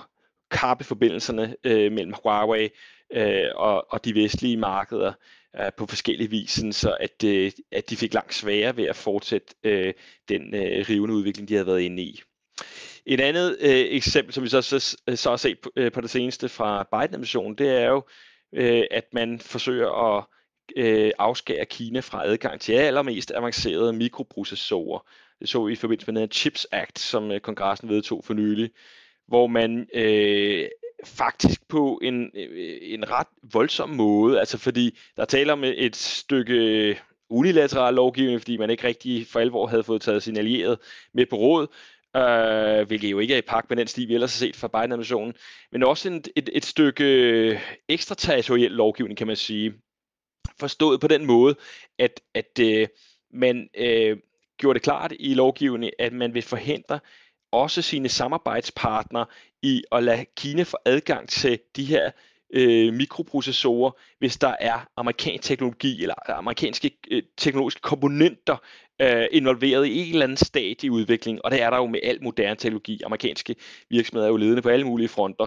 kappe forbindelserne øh, mellem Huawei øh, og, og de vestlige markeder øh, på forskellige vis, sådan så at, øh, at de fik langt sværere ved at fortsætte øh, den øh, rivende udvikling, de havde været inde i. Et andet øh, eksempel, som vi så, så, så har set på, øh, på det seneste fra Biden-administrationen, det er jo, øh, at man forsøger at øh, afskære Kina fra adgang til allermest avancerede mikroprocessorer. Det så vi i forbindelse med den Chips Act, som øh, kongressen vedtog for nylig, hvor man øh, faktisk på en, øh, en ret voldsom måde, altså fordi der taler om et stykke øh, unilateral lovgivning, fordi man ikke rigtig for alvor havde fået taget sin allierede med på råd, øh, hvilket jo ikke er i pagt med den stil, vi ellers har set fra Biden-administrationen, men også en, et, et stykke øh, ekstraterritoriel lovgivning, kan man sige, forstået på den måde, at, at øh, man øh, gjorde det klart i lovgivningen, at man vil forhindre også sine samarbejdspartnere i at lade Kina få adgang til de her øh, mikroprocessorer, hvis der er amerikansk teknologi eller amerikanske øh, teknologiske komponenter øh, involveret i en eller anden stat i udviklingen, og det er der jo med al moderne teknologi. Amerikanske virksomheder er jo ledende på alle mulige fronter,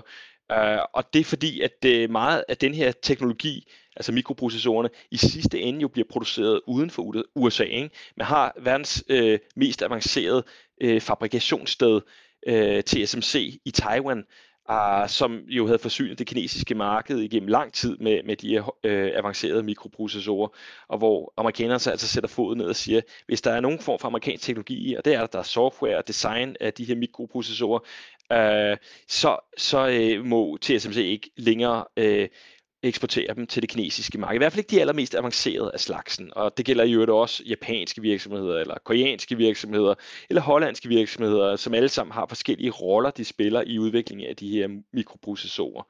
øh, og det er fordi, at øh, meget af den her teknologi altså mikroprocessorerne, i sidste ende jo bliver produceret uden for USA. Ikke? Man har verdens øh, mest avancerede øh, fabrikationssted, øh, TSMC i Taiwan, øh, som jo havde forsynet det kinesiske marked igennem lang tid med, med de her øh, avancerede mikroprocessorer, og hvor amerikanerne så altså sætter foden ned og siger, hvis der er nogen form for amerikansk teknologi i, og det er der, der er software og design af de her mikroprocessorer, øh, så, så øh, må TSMC ikke længere øh, eksportere dem til det kinesiske marked. I hvert fald ikke de allermest avancerede af slagsen, og det gælder i øvrigt også japanske virksomheder, eller koreanske virksomheder, eller hollandske virksomheder, som alle sammen har forskellige roller, de spiller i udviklingen af de her mikroprocessorer.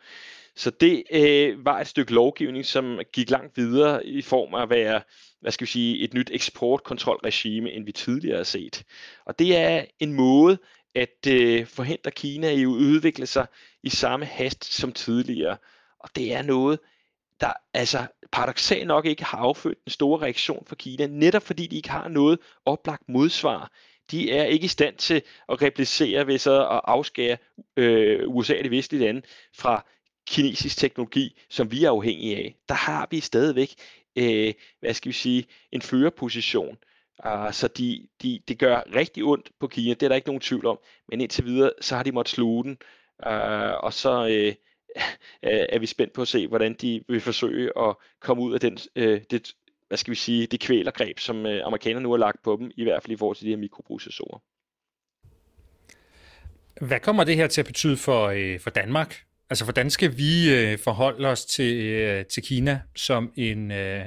Så det øh, var et stykke lovgivning, som gik langt videre i form af at være, hvad skal vi sige, et nyt eksportkontrolregime, end vi tidligere har set. Og det er en måde at øh, forhindre Kina i at udvikle sig i samme hast som tidligere. Og det er noget, der altså paradoxalt nok ikke har affødt en stor reaktion fra Kina, netop fordi de ikke har noget oplagt modsvar. De er ikke i stand til at replicere ved så at afskære øh, USA og de vestlige lande fra kinesisk teknologi, som vi er afhængige af. Der har vi stadigvæk, øh, hvad skal vi sige, en førerposition. Uh, så de, de, det gør rigtig ondt på Kina, det er der ikke nogen tvivl om. Men indtil videre, så har de måttet sluge den. Uh, og så øh, er vi spændt på at se, hvordan de vil forsøge at komme ud af den, øh, det, hvad skal vi sige, det kvælergreb, som øh, amerikanerne nu har lagt på dem, i hvert fald i forhold til de her mikroprocessorer. Hvad kommer det her til at betyde for, øh, for Danmark? Altså, hvordan skal vi øh, forholde os til, øh, til Kina som en, øh,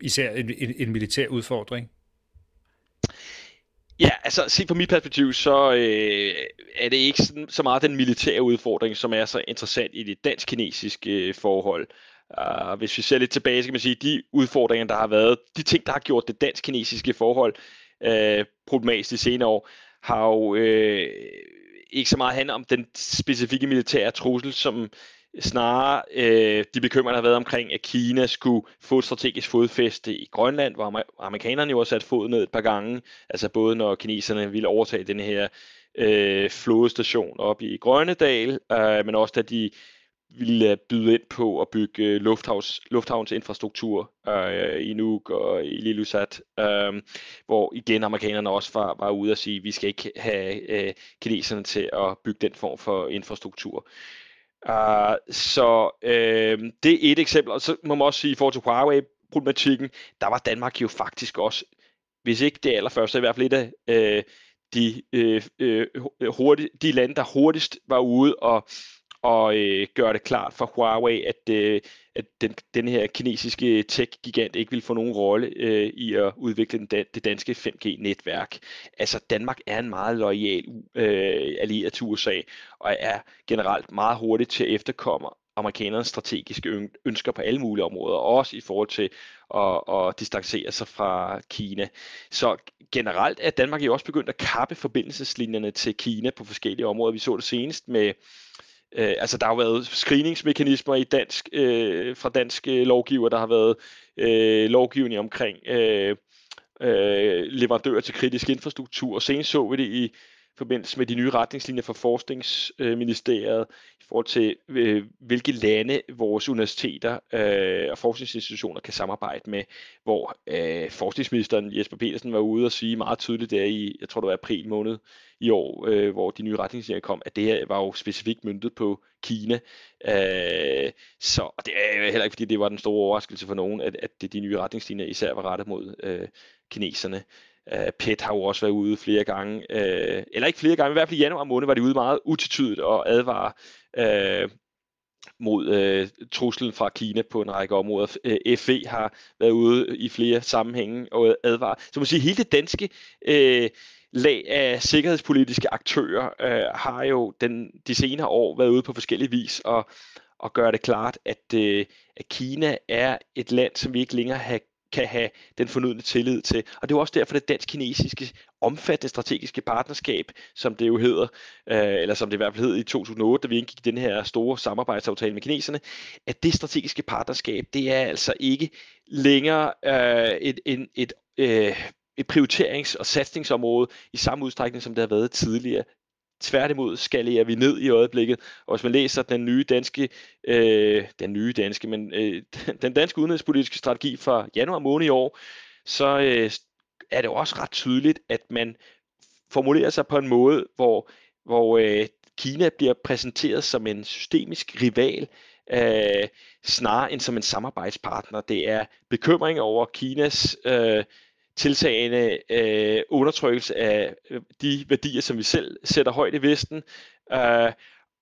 især en, en, en militær udfordring? Ja, altså set fra mit perspektiv, så øh, er det ikke sådan, så meget den militære udfordring, som er så interessant i det dansk-kinesiske øh, forhold. Uh, hvis vi ser lidt tilbage, så kan man sige, de udfordringer, der har været, de ting, der har gjort det dansk-kinesiske forhold øh, problematisk de senere år, har jo øh, ikke så meget handlet om den specifikke militære trussel, som snarere øh, de bekymringer, der har været omkring, at Kina skulle få et strategisk fodfæste i Grønland, hvor amerikanerne jo har sat fod ned et par gange, altså både når kineserne ville overtage den her øh, flådestation op i Grønnedal, øh, men også da de ville øh, byde ind på at bygge øh, lufthavns, lufthavnsinfrastruktur øh, i Nuuk og i Lilusat, øh, hvor igen amerikanerne også var, var ude at sige, at vi skal ikke have øh, kineserne til at bygge den form for infrastruktur. Uh, så øh, det er et eksempel, og så må man også sige, i forhold til Huawei-problematikken, der var Danmark jo faktisk også, hvis ikke det allerførste, i hvert fald et af øh, de, øh, øh, hurtigt, de lande, der hurtigst var ude og og øh, gøre det klart for Huawei, at, øh, at den, den her kinesiske tech-gigant ikke vil få nogen rolle øh, i at udvikle den, det danske 5G-netværk. Altså Danmark er en meget lojal øh, allieret til USA, og er generelt meget hurtigt til at efterkomme amerikanernes strategiske ønsker på alle mulige områder, også i forhold til at, at distancere sig fra Kina. Så generelt er Danmark jo også begyndt at kappe forbindelseslinjerne til Kina på forskellige områder. Vi så det senest med Øh, altså der har været screeningsmekanismer i dansk, øh, fra danske øh, lovgiver, der har været øh, lovgivning omkring øh, øh, leverandører til kritisk infrastruktur, og senest så vi det i forbindelse med de nye retningslinjer fra Forskningsministeriet forhold til, øh, hvilke lande vores universiteter øh, og forskningsinstitutioner kan samarbejde med, hvor øh, forskningsministeren Jesper Petersen var ude og sige meget tydeligt der i, jeg tror det var april måned i år, øh, hvor de nye retningslinjer kom, at det her var jo specifikt myndet på Kina. Øh, så og det er heller ikke, fordi det var den store overraskelse for nogen, at, at de nye retningslinjer især var rettet mod øh, kineserne. Uh, PET har jo også været ude flere gange, uh, eller ikke flere gange, i hvert fald i januar måned var de ude meget utitydigt og advare øh, mod øh, truslen fra Kina på en række områder. FE øh, har været ude i flere sammenhænge og advare. Så man sige, hele det danske øh, lag af sikkerhedspolitiske aktører øh, har jo den, de senere år været ude på forskellige vis og, og gøre det klart, at, øh, at Kina er et land, som vi ikke længere har kan have den fornødne tillid til. Og det er jo også derfor, det dansk-kinesiske omfattende strategiske partnerskab, som det jo hedder, øh, eller som det i hvert fald hed i 2008, da vi indgik den her store samarbejdsaftale med kineserne, at det strategiske partnerskab, det er altså ikke længere øh, et, et, et øh, et prioriterings- og satsningsområde i samme udstrækning, som det har været tidligere. Tværtimod skalerer vi ned i øjeblikket, og hvis man læser den nye danske, øh, den nye danske, men øh, den danske udenrigspolitiske strategi fra januar måned i år, så øh, er det også ret tydeligt, at man formulerer sig på en måde, hvor, hvor øh, Kina bliver præsenteret som en systemisk rival, øh, snarere end som en samarbejdspartner. Det er bekymring over Kinas øh, tiltagende øh, undertrykkelse af øh, de værdier, som vi selv sætter højt i Vesten, øh,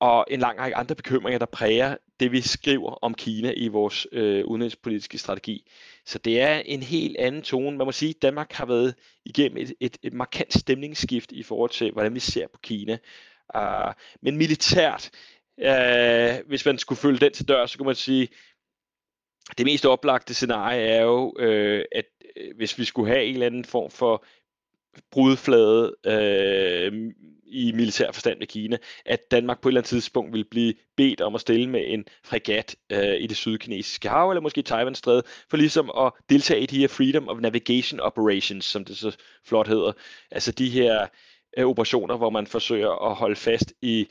og en lang række andre bekymringer, der præger det vi skriver om Kina i vores øh, udenrigspolitiske strategi. Så det er en helt anden tone. Man må sige, at Danmark har været igennem et, et, et markant stemningsskift i forhold til, hvordan vi ser på Kina. Uh, men militært, uh, hvis man skulle følge den til dør, så kunne man sige, det mest oplagte scenarie er jo, øh, at øh, hvis vi skulle have en eller anden form for brudflade øh, i militær forstand med Kina, at Danmark på et eller andet tidspunkt vil blive bedt om at stille med en fregat øh, i det sydkinesiske hav, eller måske Taiwan-stræde, for ligesom at deltage i de her Freedom of Navigation Operations, som det så flot hedder. Altså de her øh, operationer, hvor man forsøger at holde fast i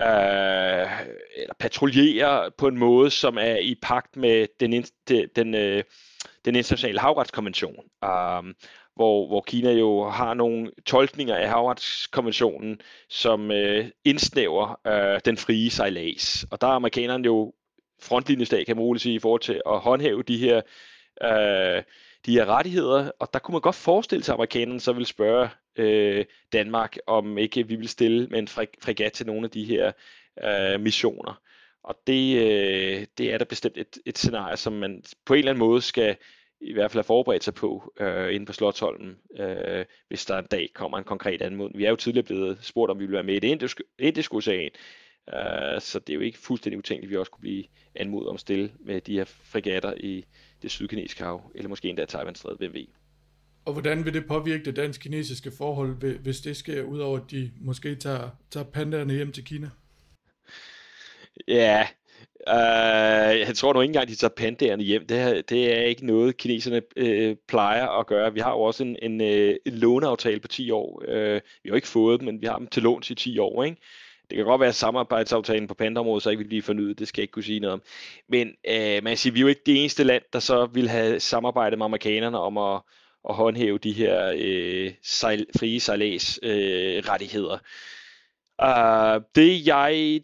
øh, eller patruljere på en måde, som er i pagt med den, den, den, øh, den internationale havretskonvention. Um, hvor, hvor Kina jo har nogle tolkninger af Havretskonventionen, som øh, indsnæver øh, den frie sejlads. Og der er amerikanerne jo frontlinjestat, kan man roligt sige, i forhold til at håndhæve de her, øh, de her rettigheder. Og der kunne man godt forestille sig, at amerikanerne så vil spørge øh, Danmark, om ikke vi vil stille med en fregat til nogle af de her øh, missioner. Og det, øh, det er da bestemt et, et scenarie, som man på en eller anden måde skal i hvert fald have forberedt sig på øh, inde på Slottholmen, øh, hvis der en dag kommer en konkret anmodning. Vi er jo tidligere blevet spurgt, om vi vil være med i det indiske, indiske ocean, øh, så det er jo ikke fuldstændig utænkeligt, at vi også kunne blive anmodet om at stille med de her fregatter i det sydkinesiske hav, eller måske endda Taiwan-strædet ved V. Og hvordan vil det påvirke det dansk-kinesiske forhold, hvis det sker, udover at de måske tager, tager pandaerne hjem til Kina? Ja, Uh, jeg tror nu ikke engang, de tager pandaerne hjem. Det, er, det er ikke noget, kineserne uh, plejer at gøre. Vi har jo også en, en, en låneaftale på 10 år. Uh, vi har jo ikke fået dem, men vi har dem til lån i 10 år. Ikke? Det kan godt være, at samarbejdsaftalen på pandaområdet så ikke vil blive fornyet. Det skal jeg ikke kunne sige noget om. Men øh, man siger, vi er jo ikke det eneste land, der så vil have samarbejdet med amerikanerne om at, at håndhæve de her øh, sejl, frie sejlads uh, rettigheder. Uh, det jeg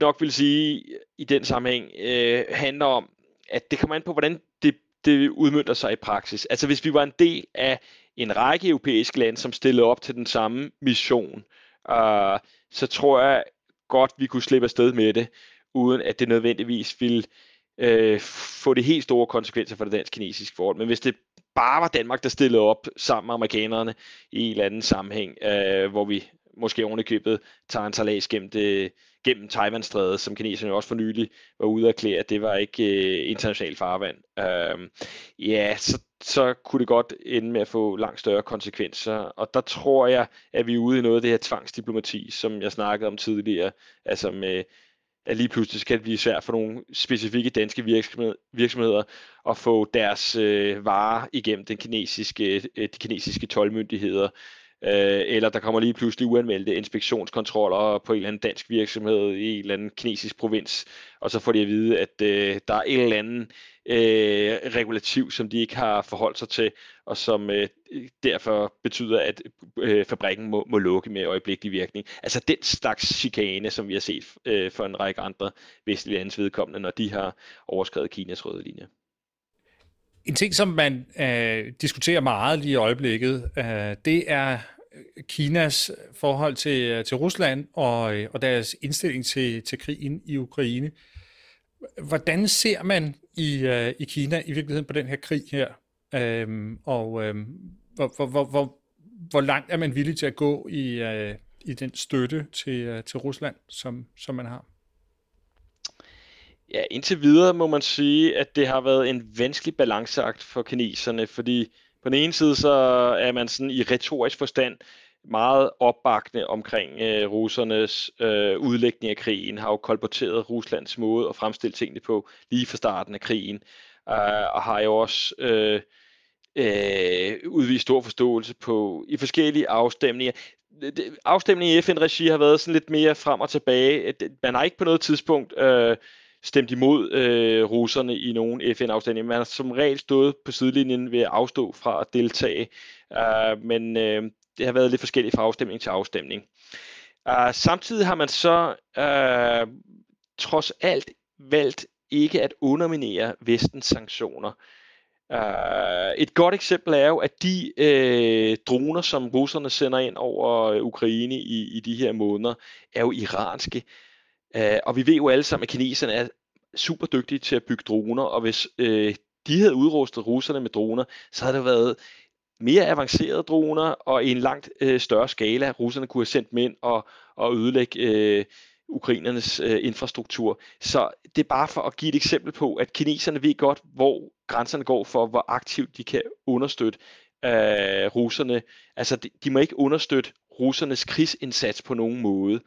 nok vil sige i den sammenhæng, øh, handler om, at det kommer an på, hvordan det, det udmyndter sig i praksis. Altså hvis vi var en del af en række europæiske lande, som stillede op til den samme mission, øh, så tror jeg godt, vi kunne slippe afsted med det, uden at det nødvendigvis ville øh, få det helt store konsekvenser for det dansk-kinesiske forhold. Men hvis det bare var Danmark, der stillede op sammen med amerikanerne i en eller anden sammenhæng, øh, hvor vi måske ovenikøbet tager en salas gennem, det, gennem Taiwan-strædet, som kineserne også for nylig var ude at erklære, at det var ikke øh, international farvand. Øh, ja, så, så kunne det godt ende med at få langt større konsekvenser, og der tror jeg, at vi er ude i noget af det her tvangsdiplomati, som jeg snakkede om tidligere, altså med at lige pludselig kan det blive svært for nogle specifikke danske virksomheder at få deres øh, varer igennem den kinesiske, øh, de kinesiske tolvmyndigheder øh, eller der kommer lige pludselig uanmeldte inspektionskontroller på en eller anden dansk virksomhed i en eller anden kinesisk provins, og så får de at vide, at øh, der er en eller anden øh, regulativ, som de ikke har forholdt sig til, og som øh, derfor betyder, at øh, fabrikken må, må lukke med øjeblikkelig virkning. Altså den slags chikane, som vi har set øh, for en række andre vestlige landes vedkommende, når de har overskrevet Kinas røde linje. En ting, som man øh, diskuterer meget lige i øjeblikket, øh, det er øh, Kinas forhold til, øh, til Rusland og, øh, og deres indstilling til, til krigen i Ukraine. Hvordan ser man i, øh, i Kina i virkeligheden på den her krig her? Øhm, og øhm, hvor, hvor, hvor, hvor, hvor langt er man villig til at gå i, øh, i den støtte til, øh, til Rusland, som, som man har? Ja, indtil videre må man sige, at det har været en vanskelig balanceakt for kineserne, fordi på den ene side så er man sådan i retorisk forstand meget opbakende omkring øh, russernes øh, udlægning af krigen, har jo kolporteret Ruslands måde at fremstille tingene på lige fra starten af krigen, øh, og har jo også øh, øh, udvist stor forståelse på i forskellige afstemninger. Afstemningen i FN-regi har været sådan lidt mere frem og tilbage. Man har ikke på noget tidspunkt øh, stemt imod øh, russerne i nogle FN-afstemninger. Man har som regel stået på sidelinjen ved at afstå fra at deltage, uh, men øh, det har været lidt forskelligt fra afstemning til afstemning. Uh, samtidig har man så uh, trods alt valgt ikke at underminere vestens sanktioner. Uh, et godt eksempel er jo, at de uh, droner, som russerne sender ind over Ukraine i, i de her måneder, er jo iranske. Øh, og vi ved jo alle sammen, at kineserne er super dygtige til at bygge droner, og hvis øh, de havde udrustet russerne med droner, så havde det været mere avancerede droner, og i en langt øh, større skala, russerne kunne have sendt dem ind og, og ødelægge øh, ukrainernes øh, infrastruktur. Så det er bare for at give et eksempel på, at kineserne ved godt, hvor grænserne går for, hvor aktivt de kan understøtte øh, russerne. Altså, de, de må ikke understøtte russernes krigsindsats på nogen måde.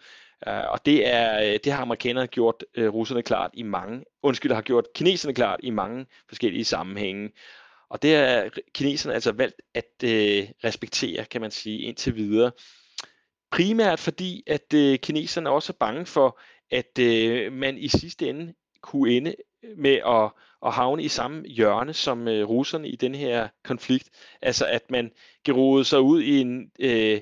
Uh, og det er øh, det har amerikanerne gjort uh, russerne klart i mange, undskyld, har gjort kineserne klart i mange forskellige sammenhænge. Og det er kineserne altså valgt at uh, respektere, kan man sige, indtil videre. Primært fordi, at uh, kineserne også er bange for, at uh, man i sidste ende kunne ende med at, at havne i samme hjørne som uh, russerne i den her konflikt. Altså at man gerode sig ud i en... Uh,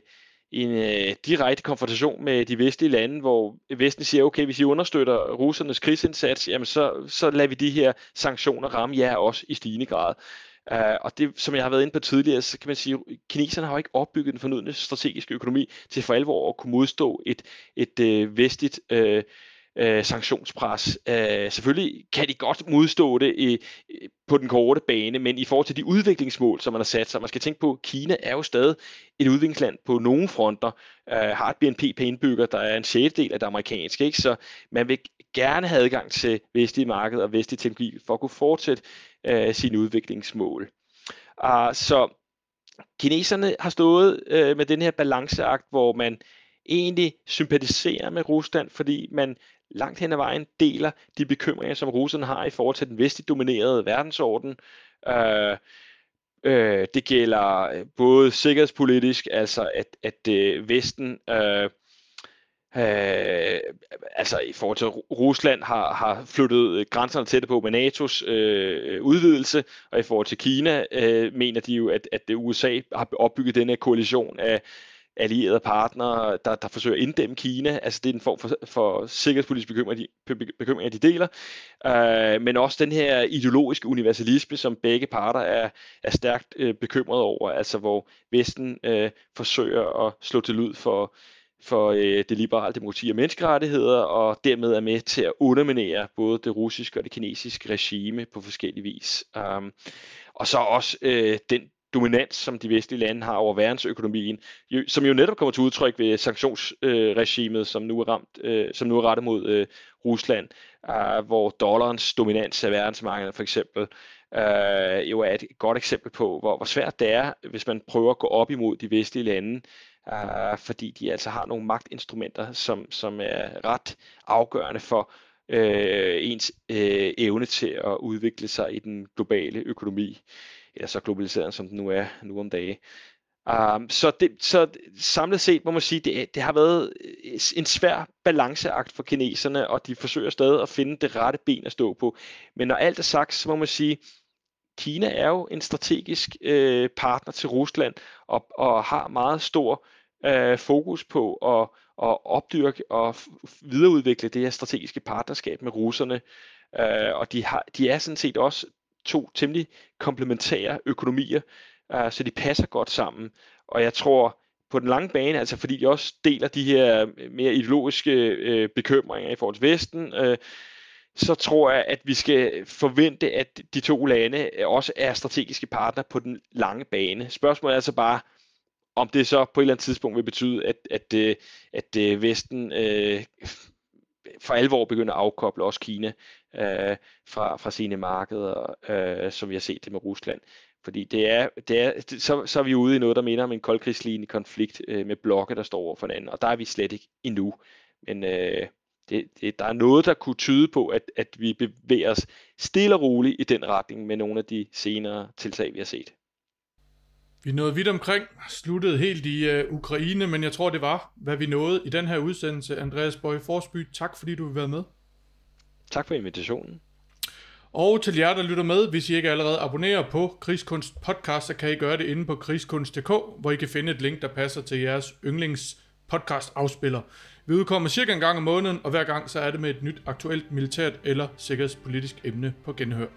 en øh, direkte konfrontation med de vestlige lande, hvor Vesten siger, okay, hvis I understøtter russernes krigsindsats, jamen så, så lader vi de her sanktioner ramme jer også i stigende grad. Uh, og det, som jeg har været inde på tidligere, så kan man sige, at kineserne har jo ikke opbygget den fornødne strategiske økonomi til for alvor at kunne modstå et, et øh, vestligt øh, øh, sanktionspres. Øh, selvfølgelig kan de godt modstå det i, på den korte bane, men i forhold til de udviklingsmål, som man har sat sig, man skal tænke på, at Kina er jo stadig et udviklingsland på nogle fronter, øh, har et BNP per indbygger, der er en sjettedel af det amerikanske, ikke? så man vil gerne have adgang til vestlige marked og vestlig teknologi for at kunne fortsætte øh, sine udviklingsmål. Uh, så kineserne har stået øh, med den her balanceakt, hvor man egentlig sympatiserer med Rusland, fordi man langt hen ad vejen deler de bekymringer, som russerne har i forhold til den vestligt dominerede verdensorden. Øh, øh, det gælder øh, både sikkerhedspolitisk, altså at, at øh, Vesten... Øh, Øh, altså i forhold til Rusland har, har flyttet øh, grænserne tætte på med NATO's øh, udvidelse, og i forhold til Kina øh, mener de jo, at, at øh, USA har opbygget denne koalition af, allierede partnere, der, der forsøger at inddæmme Kina. Altså det er en form for, for sikkerhedspolitisk bekymring, de, bekymring, de deler. Øh, men også den her ideologiske universalisme, som begge parter er, er stærkt øh, bekymret over. Altså hvor Vesten øh, forsøger at slå til lyd for, for øh, det liberale demokrati og menneskerettigheder, og dermed er med til at underminere både det russiske og det kinesiske regime på forskellige vis. Um, og så også øh, den dominans, som de vestlige lande har over verdensøkonomien, jo, som jo netop kommer til udtryk ved sanktionsregimet, øh, som nu er ramt, øh, som nu er rettet mod øh, Rusland, øh, hvor dollarens dominans af verdensmarkedet for eksempel øh, jo er et godt eksempel på, hvor, hvor svært det er, hvis man prøver at gå op imod de vestlige lande, øh, fordi de altså har nogle magtinstrumenter, som, som er ret afgørende for øh, ens øh, evne til at udvikle sig i den globale økonomi eller så globaliseret som den nu er nu om dage. Um, så, det, så samlet set må man sige, det, det har været øh, en svær balanceakt for kineserne, og de forsøger stadig at finde det rette ben at stå på. Men når alt er sagt, så må man sige, Kina er jo en strategisk øh, partner til Rusland, og, og har meget stor øh, fokus på at, at opdyrke og videreudvikle det her strategiske partnerskab med russerne. Øh, og de, har, de er sådan set også to temmelig komplementære økonomier, øh, så de passer godt sammen. Og jeg tror, på den lange bane, altså fordi de også deler de her øh, mere ideologiske øh, bekymringer i forhold til Vesten, øh, så tror jeg, at vi skal forvente, at de to lande øh, også er strategiske partner på den lange bane. Spørgsmålet er altså bare, om det så på et eller andet tidspunkt vil betyde, at, at, at, at Vesten øh, for alvor begynder at afkoble også Kina øh, fra, fra sine markeder, øh, som vi har set det med Rusland. Fordi det er, det er, det, så, så er vi ude i noget, der minder om en koldkrigslignende konflikt øh, med blokke, der står over for hinanden, og der er vi slet ikke endnu. Men øh, det, det, der er noget, der kunne tyde på, at, at vi bevæger os stille og roligt i den retning med nogle af de senere tiltag, vi har set. Vi nåede vidt omkring, sluttede helt i uh, Ukraine, men jeg tror, det var, hvad vi nåede i den her udsendelse. Andreas Bøje Forsby, tak fordi du vil være med. Tak for invitationen. Og til jer, der lytter med, hvis I ikke allerede abonnerer på Krigskunst podcast, så kan I gøre det inde på krigskunst.dk, hvor I kan finde et link, der passer til jeres yndlings podcast afspiller. Vi udkommer cirka en gang om måneden, og hver gang så er det med et nyt aktuelt militært eller sikkerhedspolitisk emne på genhør.